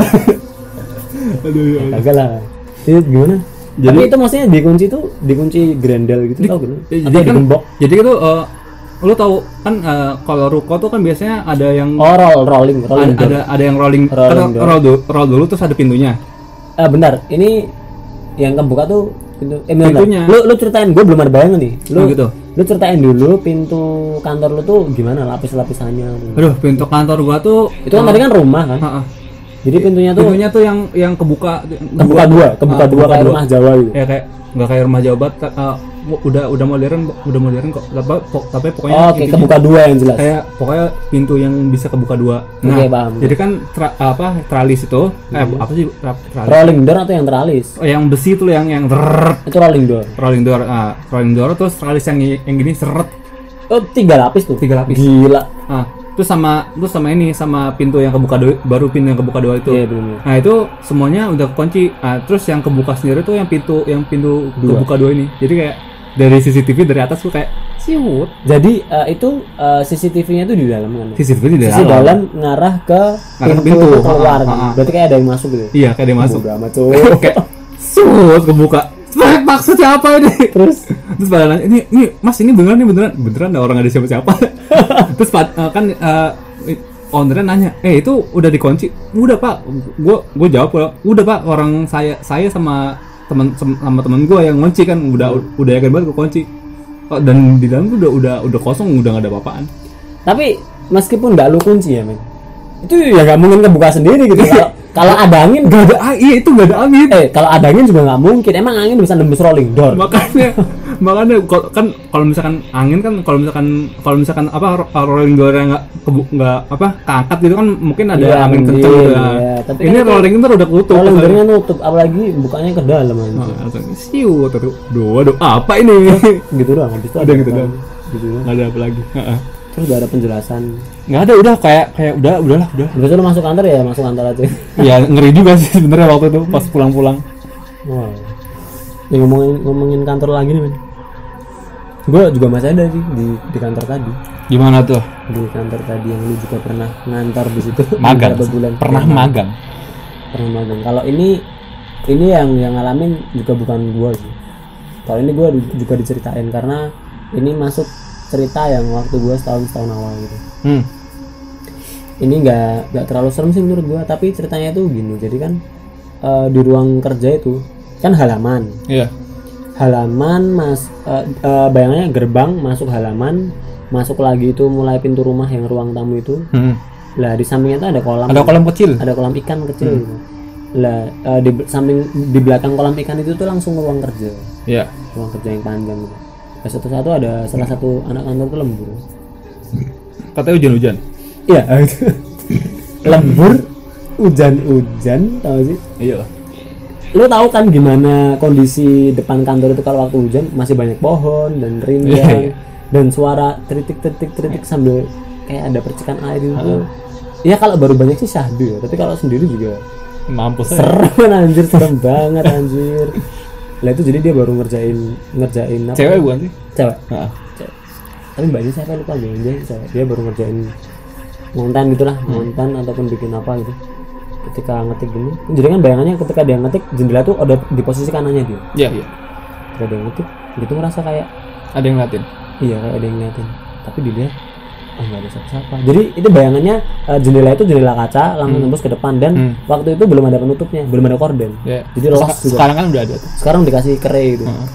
Aduh, ya kagak lah. Itu gimana? Tapi itu maksudnya dikunci tuh dikunci grendel gitu tau gitu jadi atau kan digembok? jadi itu eh, lu tahu kan eh, kalau ruko tuh kan biasanya ada yang oh roll rolling ada, rolling door. ada ada yang rolling, Rolling kan roll, dulu, roll dulu terus ada pintunya. Eh benar. Ini yang kebuka tuh pintu eh. Pintunya. lu lu ceritain gue belum ada bayangan nih lu Oh, gitu. lu ceritain dulu pintu kantor lu tuh gimana lapis-lapisannya aduh pintu kantor gua tuh itu kan tadi kan rumah kan Ha-ha. jadi pintunya tuh pintunya tuh yang yang kebuka kebuka dua kebuka Ah, dua kayak dua. rumah Jawa gitu ya kayak nggak kayak rumah Jawa uh, udah udah modern udah modern kok. Tapi, pok- tapi pokoknya oh, intinya kebuka dua yang jelas. kayak pokoknya pintu yang bisa kebuka dua. Nah Oke, paham. jadi kan tra- apa tralis itu eh apa sih tra- tralis? Rolling door atau yang teralis Oh, yang besi tuh yang yang drrrr, itu rolling door. Rolling door ah rolling door terus tralis yang yang gini seret oh tiga lapis tuh? Tiga lapis. Gila. Ah terus sama terus sama ini sama pintu yang kebuka dua, baru pintu yang kebuka dua itu. Iya bener Nah itu semuanya udah kunci. Ah, terus yang kebuka sendiri tuh yang pintu yang pintu Dua. kebuka dua ini. Jadi kayak dari CCTV dari atas tuh kayak siut. jadi eh, itu eh, CCTV-nya tuh di dalam kan CCTV di sisi dalam ngarah ke Ngarah pintu, pintu. itu keluar Ah, kan ah, ah. berarti kayak ada yang masuk gitu Iya kayak dia masuk. Bodo amat kayak siut kebuka. Maksudnya apa ini? terus Terus pada nanya, ini ini Mas ini beneran nih beneran beneran ada orang ada siapa-siapa. terus eh, kan eh, ownernya nanya, eh itu udah dikunci? Udah pak, gua gua jawab "Udah, udah pak orang saya saya sama teman sama teman gua yang ngunci kan udah udah yakin banget gua kunci. Oh, dan di dalam tuh udah udah udah kosong udah gak ada apa-apaan. tapi meskipun nggak lu kunci ya men itu ya nggak mungkin kebuka sendiri gitu kalau kalau ada angin Gak ada ah, iya itu gak ada angin. eh kalau ada angin juga nggak mungkin emang angin bisa nembus rolling door makanya makanya kan kalau misalkan angin kan kalau misalkan kalau misalkan apa ro- rolling door yang nggak nggak apa keangkat gitu kan mungkin ada Iya, angin kenceng gitu iya. ya. Tapi ini kan rolling door udah ketutup rolling Terus doornya nutup apalagi bukanya ke dalam aja Nah, siu tuh dua aduh apa ini gitu doang habis itu Udah gitu doang. gitu doang. nggak ada apa lagi. Terus udah ada penjelasan. Nggak ada udah kayak kayak udah udahlah udah. Itu lu masuk kantor ya masuk kantor aja. Ya ngeri juga sih sebenarnya waktu itu pas pulang-pulang. Wow ya, ngomongin ngomongin kantor lagi nih men. Gue juga masih ada sih di di kantor tadi. Gimana tuh? Di kantor tadi yang lu juga pernah ngantor di situ. Magang. Beberapa bulan. Pernah. magang? Pernah magang. Kalau ini ini yang yang ngalamin juga bukan gua sih. Kalau ini gua di- juga diceritain karena ini masuk cerita yang waktu gua setahun setahun awal gitu. Hmm. ini nggak nggak terlalu serem sih menurut gua tapi ceritanya itu gini jadi kan eh, di ruang kerja itu kan halaman. Iya. Halaman mas eh, eh, bayangannya gerbang masuk halaman masuk lagi itu mulai pintu rumah yang ruang tamu itu. Hmm. lah di sampingnya itu ada kolam. Ada kolam kecil? Ada kolam ikan kecil gitu. lah eh, di samping di belakang kolam ikan itu tuh langsung ruang kerja. Iya. Ruang kerja yang panjang. gitu Nah, satu-satu ada salah satu anak kantor tuh lembur. Katanya hujan-hujan. Iya. Lembur hujan-hujan tau sih? Iya. Lu tahu kan gimana kondisi depan kantor itu kalau waktu hujan? Masih banyak pohon dan Iya, rindang iya. dan suara teritik-teritik-teritik sambil kayak ada percikan air itu ya kalau baru banyak sih syahdu ya tapi kalau sendiri juga mampus serem anjir serem banget anjir lah itu jadi dia baru ngerjain ngerjain apa? Cewek bukan sih? Cewek. Heeh. Cewek. tapi mbaknya siapa lupa? Gue dia cewek. Dia baru ngerjain ngonten gitulah Hmm. ngonten ataupun bikin apa gitu. Ketika ngetik gini. Jadi kan bayangannya ketika dia ngetik jendela tuh ada di posisi kanannya dia. Iya iya. Ketika dia ngetik gitu ngerasa kayak ada yang ngeliatin? Iya kayak ada yang ngeliatin. Tapi dilihat oh nggak ada siapa-siapa jadi itu bayangannya eh, jendela itu jendela kaca langsung tembus ke depan dan Hmm. waktu itu belum ada penutupnya belum ada korden ya Jadi Terus los juga. sekarang kan udah ada tuh sekarang dikasih kere gitu Heeh.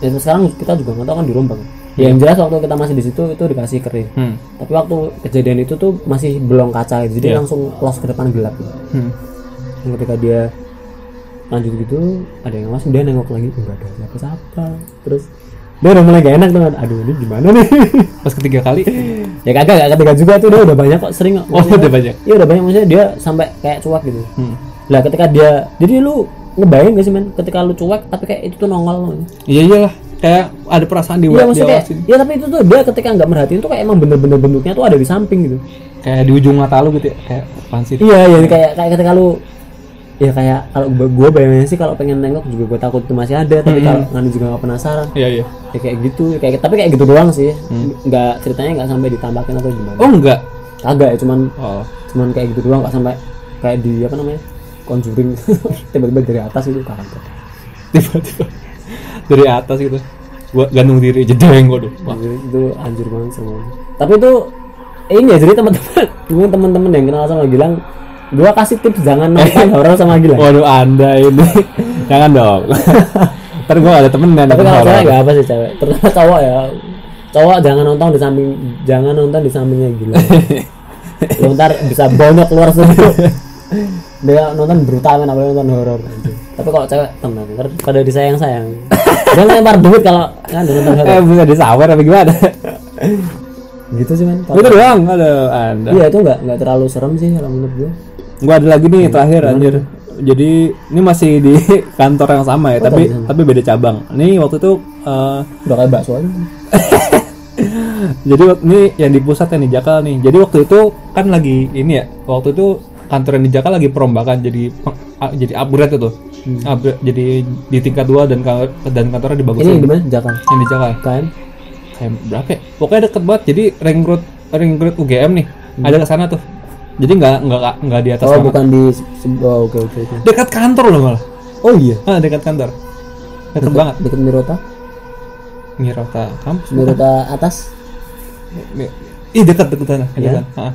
ya sekarang kita juga nggak tahu kan dirombak ya yang jelas waktu kita masih di situ itu dikasih kere hmm. tapi waktu kejadian itu tuh masih belum kaca gitu. jadi Iya. langsung los ke depan gelap gitu. Hmm. Dan ketika dia lanjut gitu ada yang ngawas dia nengok lagi enggak ada siapa siapa terus dia udah mulai gak enak tuh. Aduh ini gimana nih? Pas ketiga kali? Ya kagak gak ketiga juga tuh. Dia udah banyak kok sering kok. Oh udah banyak? Iya udah banyak. Maksudnya dia sampai kayak cuek gitu. Hmm. lah ketika dia jadi lu ngebayang gak sih men? Ketika lu cuek tapi kayak itu tuh nongol iya iyalah. Kayak ada perasaan di Iya maksudnya kayak, diawasin. ya tapi itu tuh dia ketika nggak merhatiin tuh kayak emang bener-bener bentuknya tuh ada di samping gitu. kayak di ujung mata lu gitu ya? Kayak apaan sih Iya, ya kayak kayak ketika lu ya kayak kalau gua, gua bayangin sih kalau pengen nengok juga gua takut itu masih ada tapi kalau nganu juga nggak penasaran. Iya iya. Ya kayak gitu kayak tapi kayak gitu doang sih. Nggak ceritanya nggak sampai ditambahin atau gimana. Oh enggak kagak ya cuman oh. cuman kayak gitu doang nggak sampai kayak di apa namanya conjuring. Tiba-tiba dari atas itu kagak tiba-tiba dari atas gitu. Gua gantung diri jedeng gua tuh Wah, itu anjir banget semuanya. Tapi itu eh, ini ya jadi teman-teman. Mungkin teman-teman yang kenal sama Gilang gua kasih tips jangan nonton horor sama Gilang. Waduh anda ini. Jangan dong. Ntar gua ada temen dan tapi kalau cewek nggak apa sih cewek? Terutama cowok ya. Cowok jangan nonton di samping jangan nonton di sampingnya gila lu ntar bisa bonyok keluar studio dia nonton brutal kan apalagi nonton horor. Tapi kalau cewek tenang ntar pada disayang sayang dia lempar duit kalau kan nonton eh horor bisa disawer apa gimana? Gitu sih man itu doang. Ada ada iya itu nggak nggak terlalu serem sih kalau menurut gue gua ada lagi nih terakhir anjir. Jadi ini masih di kantor yang sama ya tapi tapi beda cabang. Ini waktu itu eh, udah kayak bakso jadi ini yang di pusat yang di Jakal nih. Jadi waktu itu kan lagi ini ya waktu itu kantor yang di Jakal lagi perombakan jadi jadi upgrade itu. Upgrade- jadi di tingkat dua dan dan kantornya ini dibagusin. Di mana Jakarta. Yang di Jakal KM kayak berapa ya? pokoknya deket banget. Jadi ring road ring road UGM nih. Ada ke sana tuh jadi nggak nggak nggak di atas oh banget. bukan di oh, oke oke oke. Dekat kantor loh malah. Oh iya? Ah dekat kantor. Deket banget. deket Mirota? Mirota kampus Mirota atas? Mi- ih dekat dekat sana Iya? dekat. Ah.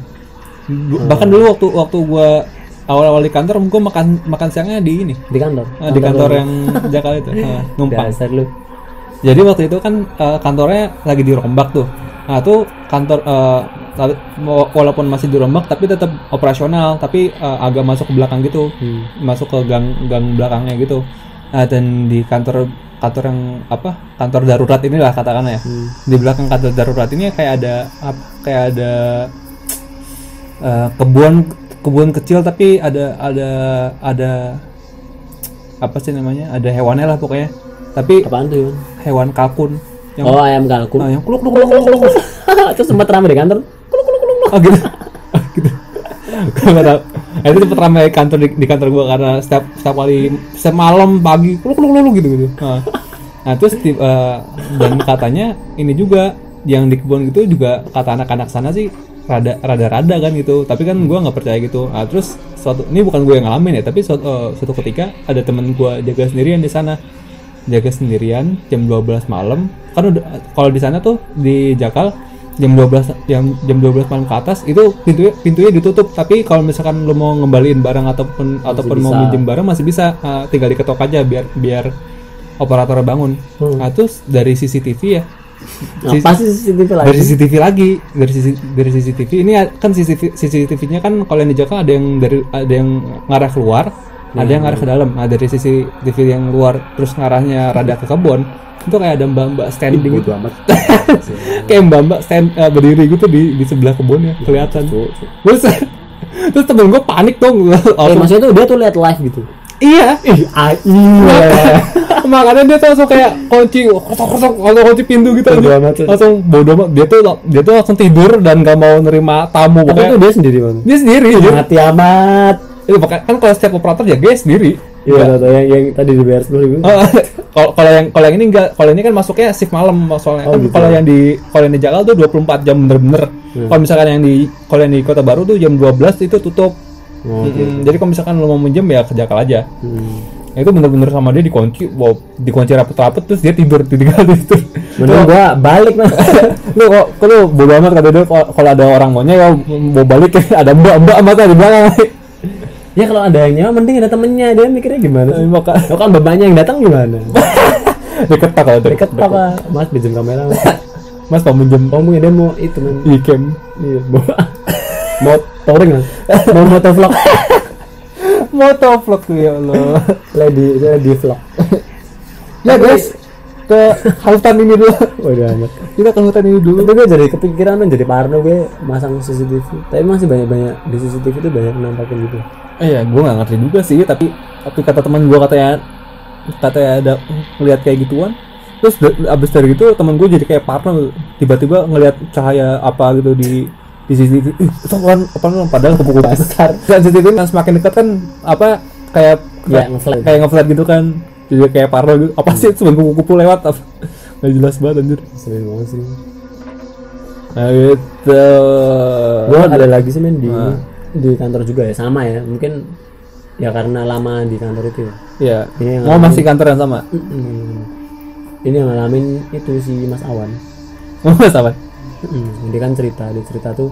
Du- bahkan dulu waktu waktu gua awal-awal di kantor gua makan makan siangnya di ini. Di kantor? Ah, di kantor yang Jakarta itu. Ah, numpang. Dasar lu. Jadi waktu itu kan eh, kantornya lagi dirombak tuh. Nah tuh kantor wa- walaupun masih dirombak tapi tetap operasional. Tapi eh, agak masuk ke belakang gitu. Hmm. masuk ke gang gang belakangnya gitu. Nah, dan di kantor kantor yang apa kantor darurat inilah katakanlah ya. Hmm. di belakang kantor darurat ini kayak ada ap- kayak ada eh, kebun kebun kecil tapi ada ada ada apa sih namanya? Ada hewannya lah pokoknya. Tapi apaan tuh hewan kalkun. Yang oh ayam kalkun. Ah, yang kuluk kuluk kuluk kuluk kuluk itu sempat ramai di kantor oh gitu. Oh, gitu. Gue nggak tahu Nah, itu cepet ramai kantor di, di kantor gua karena setiap setiap kali setiap malam pagi kuluk kuluk kuluk gitu gitu. Nah, nah terus eh, dan katanya ini juga yang di kebun gitu juga kata anak-anak sana sih rada rada rada kan gitu. Tapi kan gua nggak percaya gitu. Nah, terus suatu ini bukan gue yang ngalamin ya tapi suatu, eh, suatu ketika ada temen gua jaga sendirian di sana. Jaga sendirian jam 12 malam. Kan udah kalau di sana tuh di Jakal jam 12 jam jam 12 malam ke atas itu pintunya pintunya ditutup. Tapi kalau misalkan lo mau ngembaliin barang ataupun ataupun mau bisa. minjem barang masih bisa. Uh, tinggal diketok aja biar biar operator bangun. Hmm. nah terus dari CCTV ya. Apa sih CCTV lagi. Dari CCTV lagi. Dari sisi dari CCTV ini kan CCTV CCTV-nya kan kalau yang di Jakarta ada yang dari ada yang ngarah keluar ada yang ngarah ke dalam nah dari CCTV yang luar terus ngarahnya rada ke kebun itu kayak ada mbak-mbak standing gitu. amat. Kayak mbak-mbak stand eh, berdiri gitu di di sebelah kebunnya kelihatan. Terus terus temen gue panik dong. Eh maksudnya tuh dia tuh lihat live gitu? Iya. Ih ah, iya. Makanya dia tuh langsung kayak kunci kosong kosong kalau kunci pintu gitu. Bodo aja. langsung bodoh amat. Dia tuh dia tuh langsung tidur dan gak mau nerima tamu. Tapi pokoknya itu dia sendiri bang? Dia sendiri mati amat Iya, pokoknya kan kalau setiap operator ya dia sendiri. Iya tau, yang, yang tadi dibayar sepuluh ribu Oh, kalau kalau yang kalau yang ini enggak kalau ini kan masuknya shift malam soalnya. Oh, kan gitu. kalau yang di kalau yang di Jakarta tuh 24 jam bener-bener. Hmm. kalau misalkan yang di kalau yang di Kota Baru tuh jam 12 itu tutup. Oh, oke. Mm-mm. jadi kalau misalkan lo mau minjem ya ke Jakal aja. Hmm. Nah, itu bener-bener sama dia dikunci wow dikunci rapet-rapet terus dia tidur ditinggal tidur. Mending gua balik mah lu kok lu bodo amat kata dia kalau kalau ada orang maunya ya mau balik. Ya ada mbak mbak mata di belakang ya kalau ada yang nyawa mending ada temennya. Dia mikirnya gimana sih? Maka Lo kan bapaknya yang datang gimana? Deket tak kalau deket apa mas pinjam kamera mas. Mas mau minjem oh mungkin dia mau itu men ikem iya mau mau touring mas? Mau motovlog? Motovlog tuh ya Allah. Lady lady vlog. Ya guys ke hutan ini dulu. Udah amat. Kita ke hutan ini dulu. Tapi gue jadi kepikiran men jadi parno gue masang CCTV tapi masih banyak banyak di CCTV itu banyak nampakin gitu iya gue nggak ngerti juga sih tapi tapi kata teman gue katanya katanya ada ngelihat kayak gituan. Terus abis dari itu teman gue jadi kayak parno tiba-tiba ngelihat cahaya apa gitu di di CCTV ih itu kan apa namanya padahal kupu-kupu Basar. dan CCTV kan semakin dekat kan apa kayak Ya, ngeflat. kayak ngeflat gitu kan. Jadi kayak parno gitu. Apa sih cuma kupu-kupu lewat apa? Nggak jelas banget anjir. Sering banget sih. Nah gitu. Gue ada lagi sih men di Ah. Di kantor juga ya sama ya. Mungkin ya karena lama di kantor itu ya. Ya Ini yang mau masih kantor yang sama? Mm-mm. ini yang ngalamin itu si Mas Awan. Mau sama Mm-mm. dia kan cerita dia cerita tuh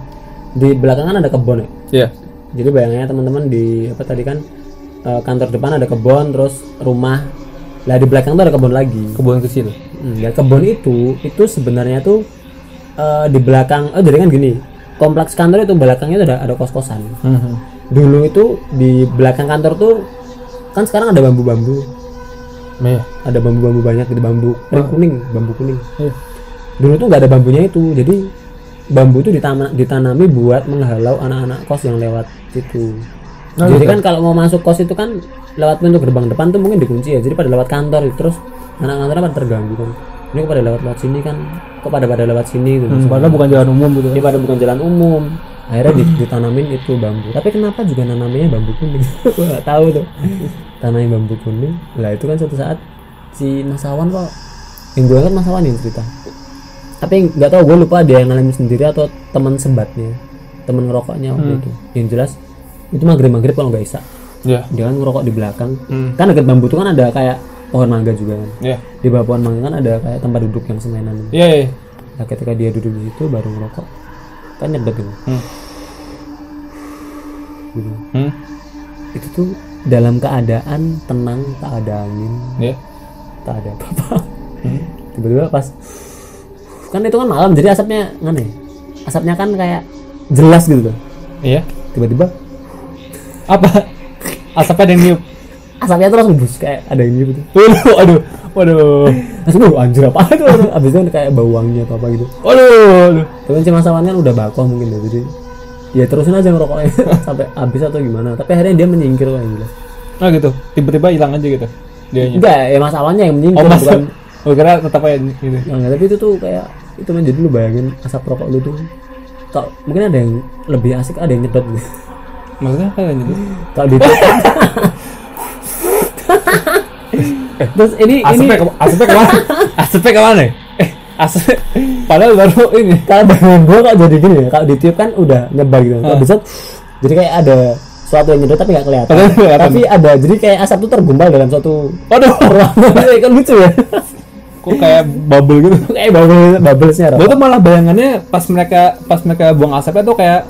di belakangan ada kebun ya. Iya. jadi bayangannya teman-teman di apa tadi kan eh, kantor depan ada kebun terus rumah. Lah di belakang tuh ada kebun lagi. Kebun kecil Hmm, dan kebun itu itu sebenarnya tuh eh, di belakang oh jadi kan gini kompleks kantor itu belakangnya itu ada ada kos kosan Mhm. dulu itu di belakang kantor tuh kan sekarang ada bambu-bambu Iya. ada bambu-bambu banyak gitu bambu kuning kuning bambu kuning Iya. dulu tuh nggak ada bambunya itu jadi bambu itu ditanami buat menghalau anak-anak kos yang lewat situ Oh, jadi gitu. kan kalau mau masuk kos itu kan lewat pintu gerbang depan tuh mungkin dikunci ya jadi pada lewat kantor terus anak kantornya pada terganggu kan ini kok pada lewat lewat sini kan kok pada pada lewat sini gitu. Hmm, padahal bukan jalan umum gitu. ini pada bukan jalan umum. Akhirnya di- ditanamin itu bambu. Tapi kenapa juga nanamnya bambu kuning? Gue nggak tahu tuh. Tanamin bambu kuning. Lah itu kan suatu saat si Masawan kok yang gue kan Masawan yang cerita. Tapi nggak tahu gue lupa dia yang ngalamin sendiri atau teman sebatnya teman ngerokoknya waktu itu. Yang jelas itu maghrib maghrib kalau nggak isa Iya. dia kan ngerokok di belakang Hmm. kan dekat bambu itu kan ada kayak pohon mangga juga kan Iya. di bawah pohon mangga kan ada kayak tempat duduk yang semenan Iya, iya. Nah, ketika dia duduk di situ baru ngerokok, kan nyebet gitu. Hmm. Gitu. Hmm. Itu tuh dalam keadaan tenang, tak ada angin, Iya. tak ada apa-apa. Tiba-tiba pas kan itu kan malam jadi asapnya ngene. Asapnya kan kayak jelas gitu loh. Iya. Tiba-tiba Apa? Asapnya ada yang niup. asapnya tuh langsung bus kayak ada yang gitu. Waduh, waduh, waduh, Langsung "Wah, anjir apa itu? Abis itu kayak bau wangi atau apa gitu. waduh, waduh. Tapi Awan kan udah bakoh mungkin ya jadi ya terusin aja ngerokoknya sampai habis atau gimana. Tapi akhirnya dia menyingkir yang jelas. Nah gitu, tiba-tiba hilang aja gitu. Dianya. Enggak, ya Mas Awannya yang menyingkir Oh, bukan Oh, kira tetap aja gitu. Ya, enggak, tapi itu tuh kayak itu men jadi lu bayangin asap rokok lu tuh kalau mungkin ada yang lebih asik ada yang nyedot gitu. Maksudnya apa gitu? kalau di terus ini ini Asapnya ke asapnya ke mana? asapnya ke mana? Eh, asapnya padahal baru ini. kalau bayangan gua kok jadi gini ya kalau ditiup kan udah nyebar gitu kalau bisa jadi kayak ada suatu yang nyedot tapi nggak kelihatan tapi ada jadi kayak asap tuh tergumpal dalam suatu Waduh, ruangan kan lucu ya kok kayak bubble gitu. kayak bubble bubblesnya Gue tuh malah bayangannya pas mereka pas mereka buang asapnya tuh kayak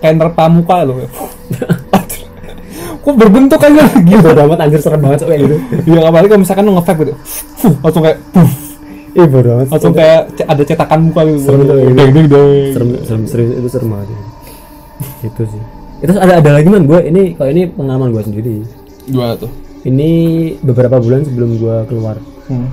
kayak nerpa muka loh. Kok berbentuk aja gitu. bodo amat anjir serem banget kayak gitu Ya apalagi kalau misalkan lu nge-vape gitu. Fuh, langsung kayak puff, ih bodo amat langsung kayak ada cetakan muka gitu. Serem tuh, gitu. Deng, deng, deng. serem serem serius itu serem banget itu sih itu ada ada lagi man gue ini kalau ini pengalaman gue sendiri Gimana tuh? ini beberapa bulan sebelum gue keluar Hmm.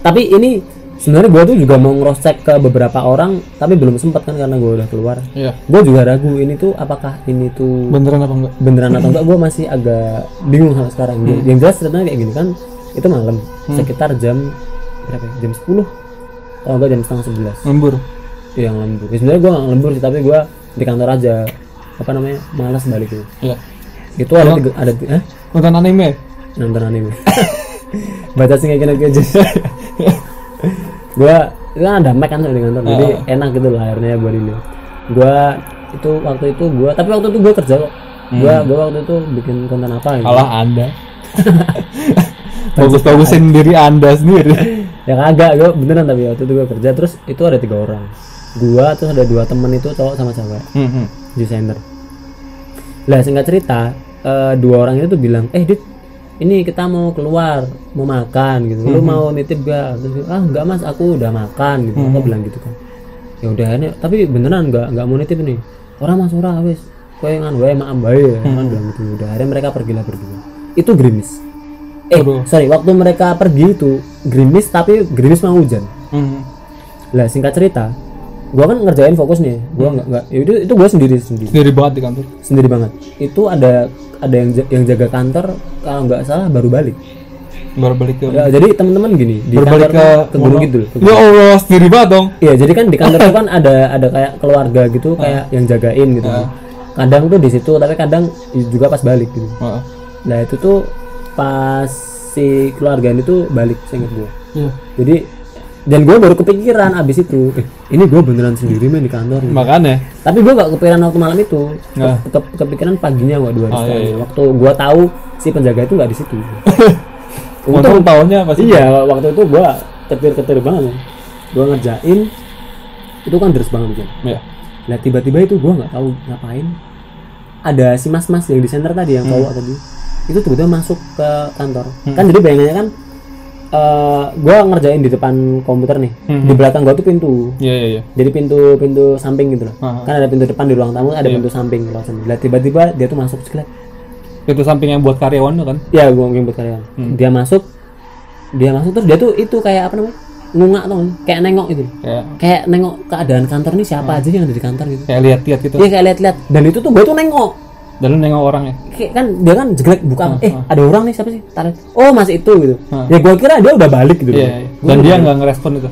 tapi ini sebenarnya gue tuh juga mau cross check ke beberapa orang tapi belum sempat kan karena gue udah keluar Iya. gue juga ragu ini tuh apakah ini tuh Beneran apa enggak? beneran atau enggak gue masih agak bingung sampai sekarang yang jelas ceritanya kayak gini kan itu malam sekitar jam berapa ya? jam 10 kalau enggak jam setengah sebelas Lembur. yang lembur ya, sebenarnya gue nggak lembur sih tapi gue di kantor aja apa namanya malas balik gitu Iya. itu ada tiga, ada eh? Nonton anime. nonton anime baca sih kayak gini aja gue itu kan ada Mac kan di kantor jadi enak gitu lah akhirnya buat ini. Gue itu waktu itu gue tapi waktu itu gue kerja kok. Gue gue waktu itu bikin konten apa gitu. Alah Anda. Bagus-bagusin diri Anda sendiri. ya kagak gue beneran tapi waktu itu gue kerja terus itu ada tiga orang. Gue terus ada dua temen itu cowok sama cewek. Hmm. desainer. Lah singkat cerita eh, dua orang itu tuh bilang eh dit ini kita mau keluar mau makan gitu. Lu mau nitip gak terus ah enggak mas aku udah makan gitu. Aku bilang gitu kan. Ya udah ini tapi beneran enggak enggak mau nitip nih orang mas ora wis. Kowe ngan wae maam bae kan bilang gitu. Udah akhirnya mereka pergilah berdua. Itu gerimis. Eh Aduh. sorry waktu mereka pergi itu gerimis tapi gerimis mau hujan. Hmm. lah singkat cerita gua kan ngerjain fokus nih gua nggak nggak ya itu itu gua sendiri sendiri. Sendiri banget di kantor. sendiri banget. Itu ada ada yang yang jaga kantor kalau nggak salah baru balik Baru balik ke Ya, jadi teman-teman gini di baru kantor ke ke gunung gitu Ya. Allah, sendiri banget dong. iya jadi kan di kantor tuh kan ada ada kayak keluarga gitu kayak yang jagain gitu kan. kadang tuh di situ tapi kadang juga pas balik gitu Heeh. nah itu tuh pas si keluarga ini tuh balik seinget gua Iya. jadi dan gue baru kepikiran abis itu eh, ini gue beneran sendiri main di kantor nih. Makanya. tapi gue gak kepikiran waktu malam itu Nah. Ke- ke- kepikiran paginya gua dua hari Oh, iya, iya. waktu gue tahu si penjaga itu nggak di situ Untung tahunnya pasti. iya waktu itu gue ketir-ketir banget gue ngerjain itu kan deres banget kan Iya. nah tiba-tiba itu gue nggak tahu ngapain ada si mas-mas yang di center tadi yang cowok tadi itu tiba-tiba masuk ke kantor kan jadi bayangannya kan eh gua ngerjain di depan komputer nih. Mhm. di belakang gua tuh pintu. Iya iya iya. jadi pintu pintu samping gitu loh. Aha. kan ada pintu depan di ruang tamu ada pintu samping ruang samping Lah, tiba-tiba dia tuh masuk sekali Itu samping yang buat karyawan tuh kan. ya gua ngomongin buat karyawan. Dia masuk dia masuk terus dia tuh itu kayak apa namanya? Ngungak tuh kayak nengok gitu Kayak kayak nengok keadaan kantor nih siapa aja yang ada di kantor gitu. Kayak lihat-lihat gitu. dia kayak lihat-lihat. Dan itu tuh gua tuh nengok Dan lu nengok orang ya. kayak kan dia kan jelek buka eh ada orang nih siapa sih tarik oh masih itu gitu Hah. ya gua kira dia udah balik gitu Iya. iya. Dan dia nggak ngerespon itu.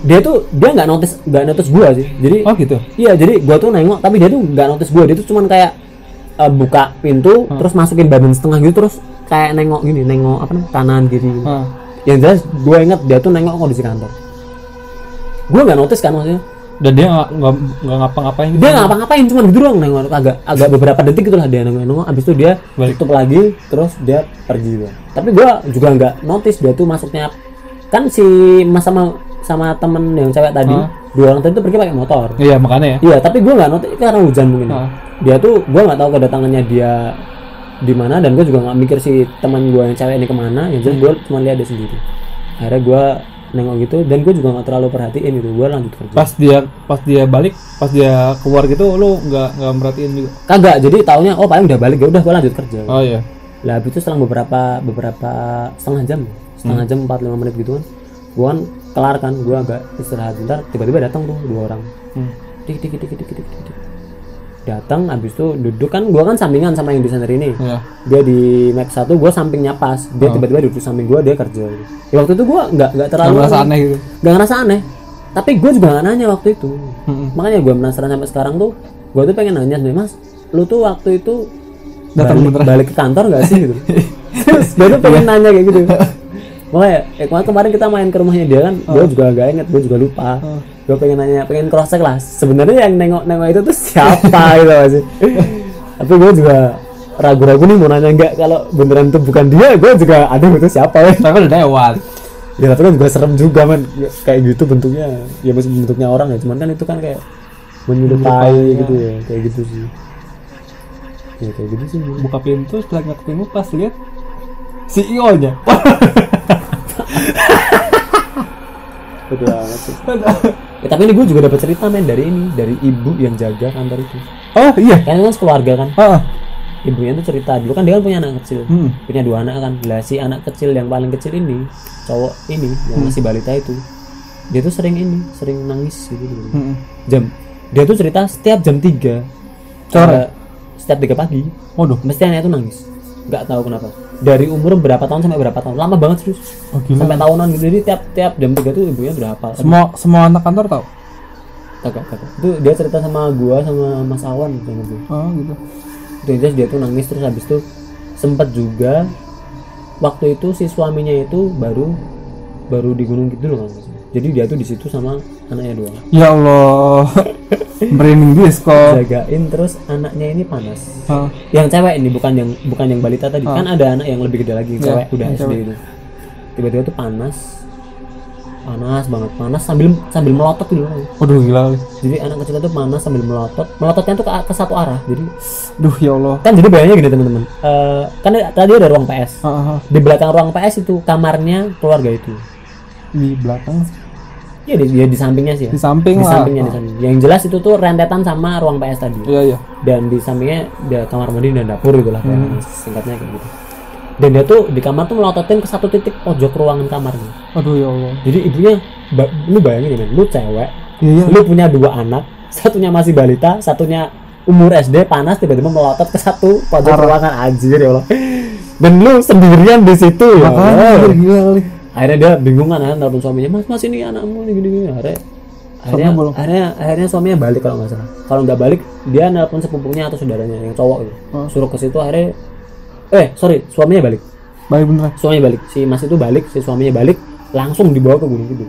dia tuh dia nggak notice nggak notice gua sih jadi Oh gitu. iya jadi gua tuh nengok tapi dia tuh nggak notice gua dia tuh cuman kayak eh, buka pintu terus masukin badan setengah gitu terus kayak nengok gini nengok apa namanya kanan kiri gitu. Ah. yang jelas gua inget dia tuh nengok kondisi kantor gua nggak notice kan maksudnya Dan dia nggak nggak ngapa-ngapain gitu. dia nggak ngapa-ngapain cuman gitu doang nengok agak agak beberapa detik gitu lah dia nengok nengok abis itu dia Balik. tutup lagi terus dia pergi gitu. tapi gua juga nggak notice dia tuh masuknya kan si mas sama sama temen yang cewek tadi Hah? dua orang tadi tuh pergi pakai motor Iya makanya ya. iya tapi gua nggak notice karena hujan mungkin Hah. dia tuh gua nggak tahu kedatangannya dia di mana dan gua juga nggak mikir si teman gua yang cewek ini ke mana yang jelas gua cuma lihat dia sendiri akhirnya gua nengok gitu dan gua juga nggak terlalu perhatiin gitu gua lanjut kerja Pas dia pas dia balik, pas dia keluar gitu lu nggak nggak merhatiin juga. kagak jadi taunya oh paling udah balik ya udah gua lanjut kerja Oh iya. lah itu selang beberapa beberapa setengah jam setengah jam 45 menit gitu kan gua kan kelar kan gua agak istirahat bentar tiba-tiba datang tuh dua orang Hmm. tik tik tik tik, tik. Datang habis itu duduk kan gua kan sampingan sama yang desainer ini. Iya. dia di Mac satu gua sampingnya pas. Dia tiba-tiba duduk samping gua dia kerja. Ya waktu itu gua nggak nggak terlalu merasa aneh gitu. nggak ngerasa aneh. Tapi gue juga nggak nanya waktu itu. Mm-mm. makanya gua penasaran sampai sekarang tuh gua tuh pengen nanya sebenarnya mas lu tuh waktu itu Datang balik, beneran. balik ke kantor gak sih gitu? Terus gue tuh pengen nanya kayak gitu makanya eh, kemarin, kemarin kita main ke rumahnya dia kan gue juga gak inget gue juga lupa. Oh. gue pengen nanya pengen cross check lah sebenarnya yang nengok nengok itu tuh siapa gitu masih. Tapi gue juga ragu-ragu nih mau nanya enggak kalau beneran itu bukan dia gue juga aduh itu siapa ya? Tapi udah lewat. ya tapi kan juga serem juga man Ya, kayak gitu bentuknya ya masih bentuknya orang ya cuman kan itu kan kayak menyerupai gitu ya. kayak gitu sih. Ya kayak gitu sih. Buka pintu, setelah nggak ketemu pas lihat CEO nya. Betul sih. Ya, tapi ini gue juga dapat cerita men dari ini dari ibu yang jaga kantor itu oh iya. kan itu kan keluarga kan Ah. ibunya tuh cerita dulu kan dia kan punya anak kecil Hmm. punya dua anak kan lah si anak kecil yang paling kecil ini cowok ini yang masih balita itu dia tuh sering ini sering nangis gitu, gitu. Mm-mm. jam dia tuh cerita setiap jam 3 Sore? setiap 3 pagi Waduh. mesti anaknya tuh nangis nggak tahu kenapa dari umur berapa tahun sampai berapa tahun lama banget serius Oh, gila. sampai tahunan gitu jadi tiap tiap jam 3 tuh ibunya udah hafal Semua semua anak kantor tahu. kakak kakak itu dia cerita sama gua sama Mas Awan gitu. Oh gitu. jelas dia tuh nangis terus habis itu sempet juga waktu itu si suaminya itu baru baru di Gunung Kidul kan jadi dia tuh di situ sama anaknya doang Ya Allah. Merinding disco. jagain terus anaknya ini panas Ah. yang cewek ini bukan yang bukan yang balita tadi kan ada anak yang lebih gede lagi Iya, cewek udah yang SD cewek. itu tiba-tiba tuh panas panas banget panas sambil sambil melotot gitu loh. Waduh gila. jadi anak kecil itu panas sambil melotot melototnya tuh ke, ke satu arah jadi Duh ya Allah. kan jadi bayangnya gini teman-teman Eh, kan tadi ada ruang PS ah, ah. di belakang ruang PS itu kamarnya keluarga itu Di belakang. Ya di, ya di sampingnya sih ya. Di samping di lah. sampingnya di samping yang jelas itu tuh rentetan sama ruang PS tadi Iya iya. dan di sampingnya dia kamar mandi dan dapur gitu lah Hmm. singkatnya kayak gitu dan dia tuh di kamar tuh melototin ke satu titik pojok ruangan kamarnya Aduh ya Allah. jadi ibunya ba- lu bayangin ya men lu cewek Iya iya. lu punya dua anak satunya masih balita satunya umur SD panas tiba-tiba melotot ke satu pojok ruangan anjir ya Allah dan lu sendirian di situ ya Makanya Allah. gila kali. Akhirnya dia bingung kan telepon suaminya mas mas ini anakmu ini gini gini akhirnya akhirnya belum? akhirnya akhirnya suaminya balik kalau nggak salah kalau nggak balik dia nelpon sepupunya atau saudaranya yang cowok gitu Oh. suruh ke situ akhirnya eh sorry suaminya balik Baik beneran. suaminya balik si mas itu balik si suaminya balik langsung dibawa ke gunung kidul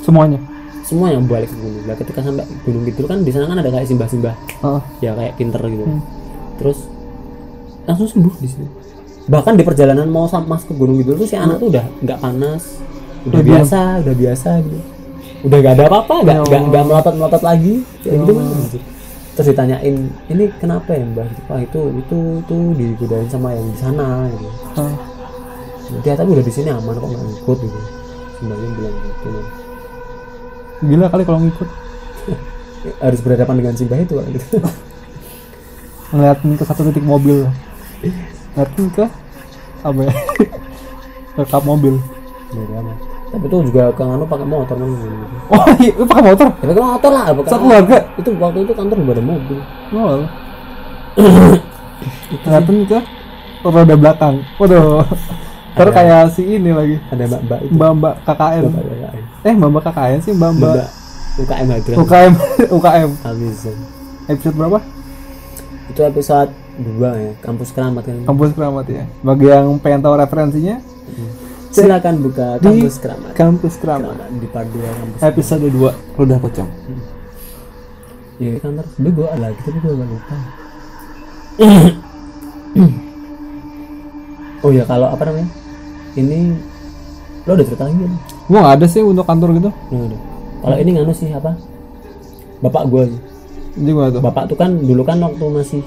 Semuanya. semua yang balik ke gunung nah ketika sampai gunung kidul kan di sana kan ada kayak simbah-simbah Ah. ya kayak pinter gitu Hmm. terus langsung sembuh di situ bahkan di perjalanan mau masuk ke gunung kidul tuh si anak tuh udah nggak panas udah Udah biasa. udah biasa gitu. Udah nggak ada apa-apa nggak Ya nggak nggak melotot melotot lagi. Ya gitu. Kan terus ditanyain ini kenapa ya mbak Wah itu itu itu digodain sama yang di sana gitu. Ah. dia tapi udah di sini aman kok nggak ikut gitu. Sembayang bilang gitu. Gila kali kalau ngikut. Harus berhadapan dengan Simbah itu gitu. ngeliatin ke satu titik mobil ngeliatin ke apa ya ke kap mobil. Beda amat. tapi itu juga ke anu pakai motor gitu. oh iya lu pakai motor? Ya pakai motor lah pakai Satu keluarga? itu waktu itu kantor juga ada mobil. Oh. Ngeliatin ke roda belakang. Waduh. Ntar kayak si ini lagi. Ada mbak mbak itu mbak mbak KKN Mbak eh mbak mbak KKN sih mbak mbak mbak UKM UKM UKM episode berapa? Itu episode dua ya kampus keramat kan. Kampus keramat ya. Bagi yang pengen tahu referensinya silakan buka di kampus keramat. Kampus keramat. Keramat di part dua kampus episode 2 udah pocong. Ya di kantor sebenernya gue ada lagi tapi gue lupa. Oh ya kalau apa namanya? Ini lo udah cerita lagi kan? gua nggak ada sih untuk kantor gitu. Nggak ada. Kalau ini nganu sih apa? Bapak gua sih. jadi gua tuh. Bapak tuh kan dulu kan waktu masih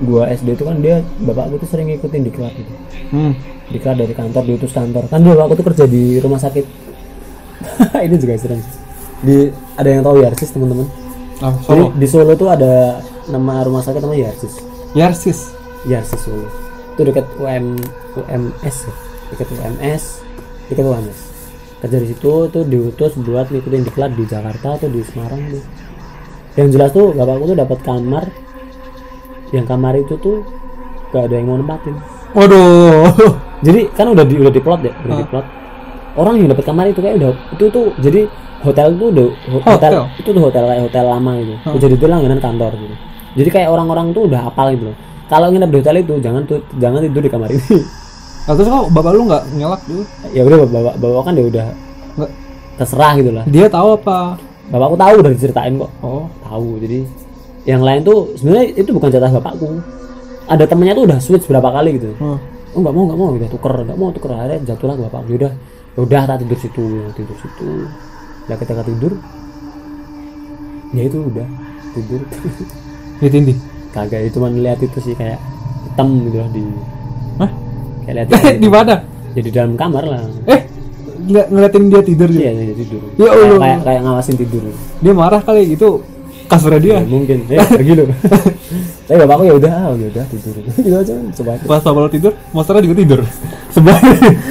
gua SD itu kan dia bapak gua tuh sering ngikutin di klub gitu. hmm. Diklat dari kantor diutus kantor. Kan dulu aku tuh kerja di rumah sakit. ini juga sih. Di ada yang tahu Yarsis teman-teman? ah Jadi Solo di Solo tuh ada nama rumah sakit namanya Yarsis. Yarsis Yarsis Solo. Itu dekat UM UMS ya. Dekat UMS, dekat UMS. Kerja di situ tuh diutus buat ngikutin diklat di Jakarta atau di Semarang tuh. Yang jelas tuh bapakku tuh dapat kamar. Yang kamar itu tuh gak ada yang mau nempatin. waduh Jadi kan udah di udah diplot ya, udah diplot. Orang yang dapat kamar itu kayak udah itu tuh jadi hotel tuh udah ho- hotel, Hotel? itu tuh hotel kayak hotel lama gitu. Udah jadi itu langganan kantor gitu. Jadi kayak orang-orang tuh udah hafal gitu loh. Kalau nginep di hotel itu jangan tuh jangan tidur di kamar ini. Nah, terus kok bapak lu nggak ngelak dulu ya udah bapak bapak kan dia udah nggak terserah gitu lah. dia tahu apa Bapakku tahu udah diceritain kok. oh Tahu. Jadi yang lain tuh sebenarnya itu bukan jatah bapakku. Ada temennya tuh udah switch berapa kali gitu. oh. oh nggak mau nggak mau udah tuker nggak mau tuker. Akhirnya jatuhlah ke bapak udah udah tak tidur situ tidur situ. Lah ketika tidur ya itu udah tidur. Di tindih? Kagak itu cuma lihat itu sih kayak hitam gitu lah di Hah? kayak lihat di mana? Jadi dalam kamar lah. Eh nggak ngeliatin dia tidur gitu iya iya, tidur. Ya kayak, Allah. kayak kayak ngawasin tidur. Dia marah kali itu kasurnya dia ya, mungkin. Ya pergi loh. Tapi bapakku ya udah ah, ya udah tidur. Gitu aja coba pas bapak lu tidur monsternya juga tidur. Sebelah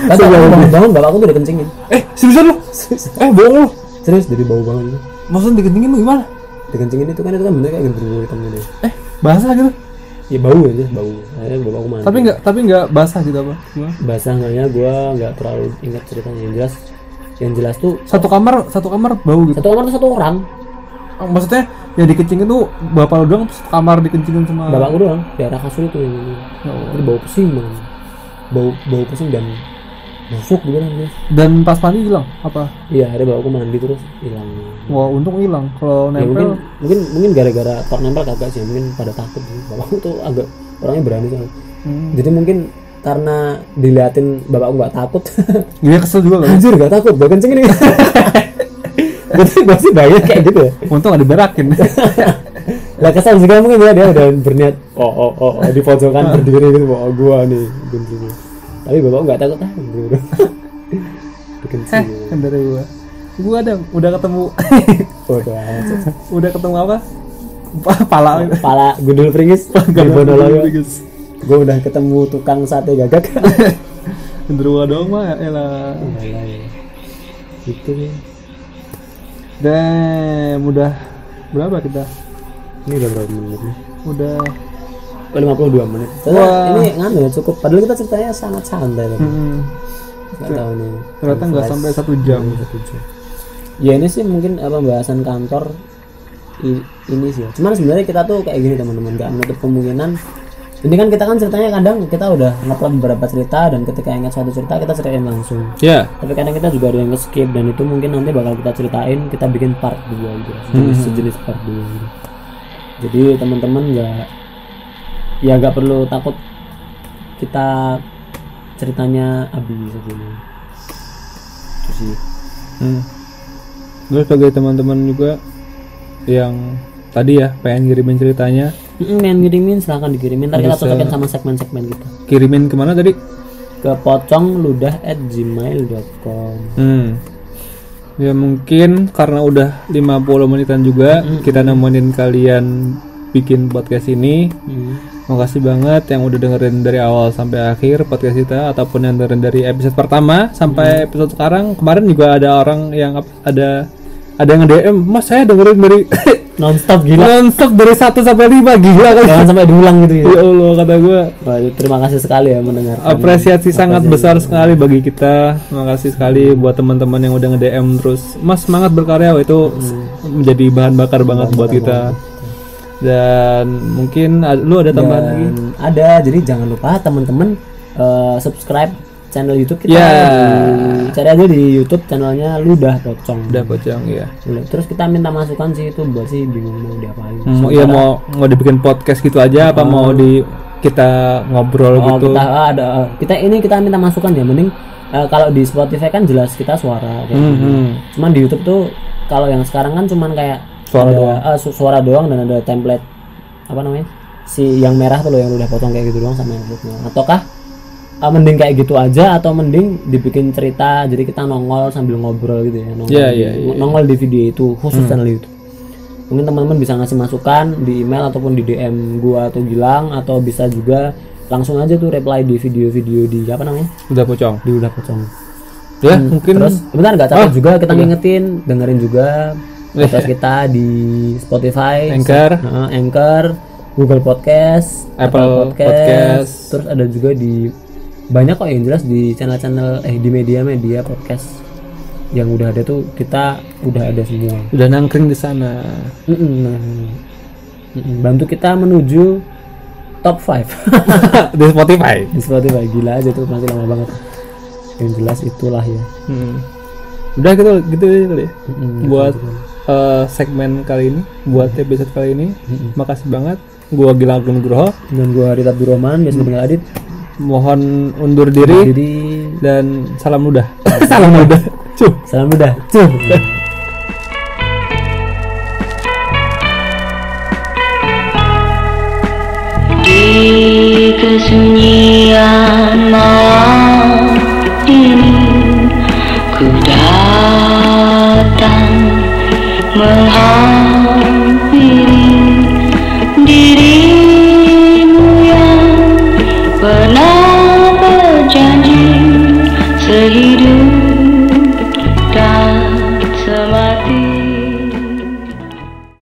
kan bangun bangun bapakku tuh udah kencingin eh seriusan lu? Eh bohong lu? Serius dari bau bangun itu. Maksudnya dikencingin lu gimana? Dikencingin itu kan itu kan bentuknya kayak genderuwo hitam gitu. Eh basah gitu? Ya bau aja bau. Akhirnya bapakku mandi. Tapi nggak tapi nggak basah gitu apa? Basah enggaknya gue nggak terlalu ingat ceritanya. Yang jelas yang jelas tuh satu kamar satu kamar bau gitu? Satu kamar tuh satu orang maksudnya yang dikencingin tuh bapak lu doang kamar dikencingin sama bapakku doang di arah kasur itu yang ini. Oh. jadi bau pusing banget bau bau pusing dan busuk kan guys dan pas mandi hilang apa? Iya akhirnya bapakku mandi terus hilang. Wah untung hilang. Kalau ya mungkin nempel mungkin mungkin gara-gara kok nempel kagak sih mungkin pada takut. Sih bapakku tuh agak orangnya berani soalnya. Hmm. jadi mungkin karena diliatin bapakku nggak takut. Dia kesel juga kan? Anjir gak takut gue kencing ini Berarti gue sih banyak kayak gitu ya. Untung gak diberakin lah kesal juga mungkin ya dia udah berniat. Oh oh oh, oh di pojokan berdiri gitu oh gua nih berdiri tapi bapak nggak takut ah gitu. Eh kencing kan dari gua. Gua ada udah ketemu. Aja udah ketemu apa? Pa- pala. Kepala gundul pringis guys gue udah ketemu tukang sate gagak. Genderuwo doang mah ya lah Alah, ya. gitu nih dan udah berapa kita? Ini udah berapa menit nih? Udah oh, 52 menit. Wah. Wah. ini nganu ya cukup. Padahal kita ceritanya sangat santai tadi. Hmm, nggak tahu nih. Ternyata nggak sampai satu jam. Satu jam. ya ini sih mungkin apa pembahasan kantor i- ini sih ya. cuman sebenarnya kita tuh kayak gini teman-teman. Nggak menutup kemungkinan ini kan kita kan ceritanya kadang kita udah ngeplot beberapa cerita dan ketika ingat suatu cerita kita ceritain langsung. Ya. Tapi kadang kita juga ada yang skip dan itu mungkin nanti bakal kita ceritain kita bikin part 2 gitu. Sejenis, sejenis part 2 gitu. Jadi teman-teman nggak ya nggak perlu takut kita ceritanya habis aja. Itu sih. Hmm. Terus sebagai teman-teman juga yang tadi ya pengen ngirimin ceritanya Mm, pengen ngirimin silahkan dikirimin ntar kita cocokin sama segmen-segmen kita kirimin ke mana tadi ke pocongludah@gmail.com. Hmm. Ya mungkin karena udah 50 menitan juga kita nemenin kalian bikin podcast ini. Makasih banget yang udah dengerin dari awal sampai akhir podcast kita ataupun yang dengerin dari episode pertama sampai episode sekarang. Kemarin juga ada orang yang ada ada yang DM, "Mas, saya dengerin dari Nonstop gila. nonstop dari 1 sampai 5 gila kan." Jangan sampai diulang gitu ya. Ya Allah kata gue Wah, terima kasih sekali ya mendengarkan. apresiasi sangat besar sekali bagi kita. Makasih sekali buat teman-teman yang udah nge-DM terus. Mas semangat berkarya itu. Menjadi bahan bakar banget buat kita. dan mungkin lu ada tambahan lagi? ada, jadi jangan lupa teman-teman eh, subscribe channel YouTube kita. Ya. Di- cari aja di YouTube channelnya Ludah Pocong. udah pocong ya. Terus kita minta masukan sih itu buat sih bingung mau diapain. mau iya mau mau dibikin podcast gitu aja apa mau di kita ngobrol Oh, gitu kita ah, ada ah, kita ini kita minta masukan ya mending eh, kalau di Spotify kan jelas kita suara kayak gitu. Hmm, Cuman di YouTube tuh kalau yang sekarang kan cuman kayak Suara ada, doang. su- suara doang dan ada template apa namanya? Si yang merah tuh loh yang udah potong kayak gitu doang sama yang putih. Ataukah ah, mending kayak gitu aja atau mending dibikin cerita jadi kita nongol sambil ngobrol gitu ya nongol, Iya, di, iya, iya. nongol di video itu khusus channel YouTube. Mungkin teman-teman bisa ngasih masukan di email ataupun di DM gua atau Gilang atau bisa juga langsung aja tuh reply di video-video di apa namanya? Udah pocong. Di udah pocong. Ya mungkin terus? Bentar nggak capek Oh, juga kita ngingetin dengerin juga podcast kita di Spotify Anchor. Heeh, Anchor Google Podcast Apple Podcast. terus ada juga di banyak kok yang jelas di channel-channel eh di media-media podcast yang udah ada tuh kita udah ada semua. Udah nangkring di sana. Mm-mm, nah. Mm-mm, bantu kita menuju top 5 di Spotify? Di Spotify gila aja tuh masih lama banget. Yang jelas itulah ya. Hmm. udah gitu gitu kali ya. Mm-mm, buat eh, segmen kali ini buat episode kali ini makasih banget. Gua Gilang Nugroho. Dan gua Rita Abdurrahman biasa dengan Adit mohon undur diri, undur diri. dan salam mudah. salam mudah. Cuh. Salam mudah. Cuh. kesunyian malam ini ku datang menghampiri diri waiting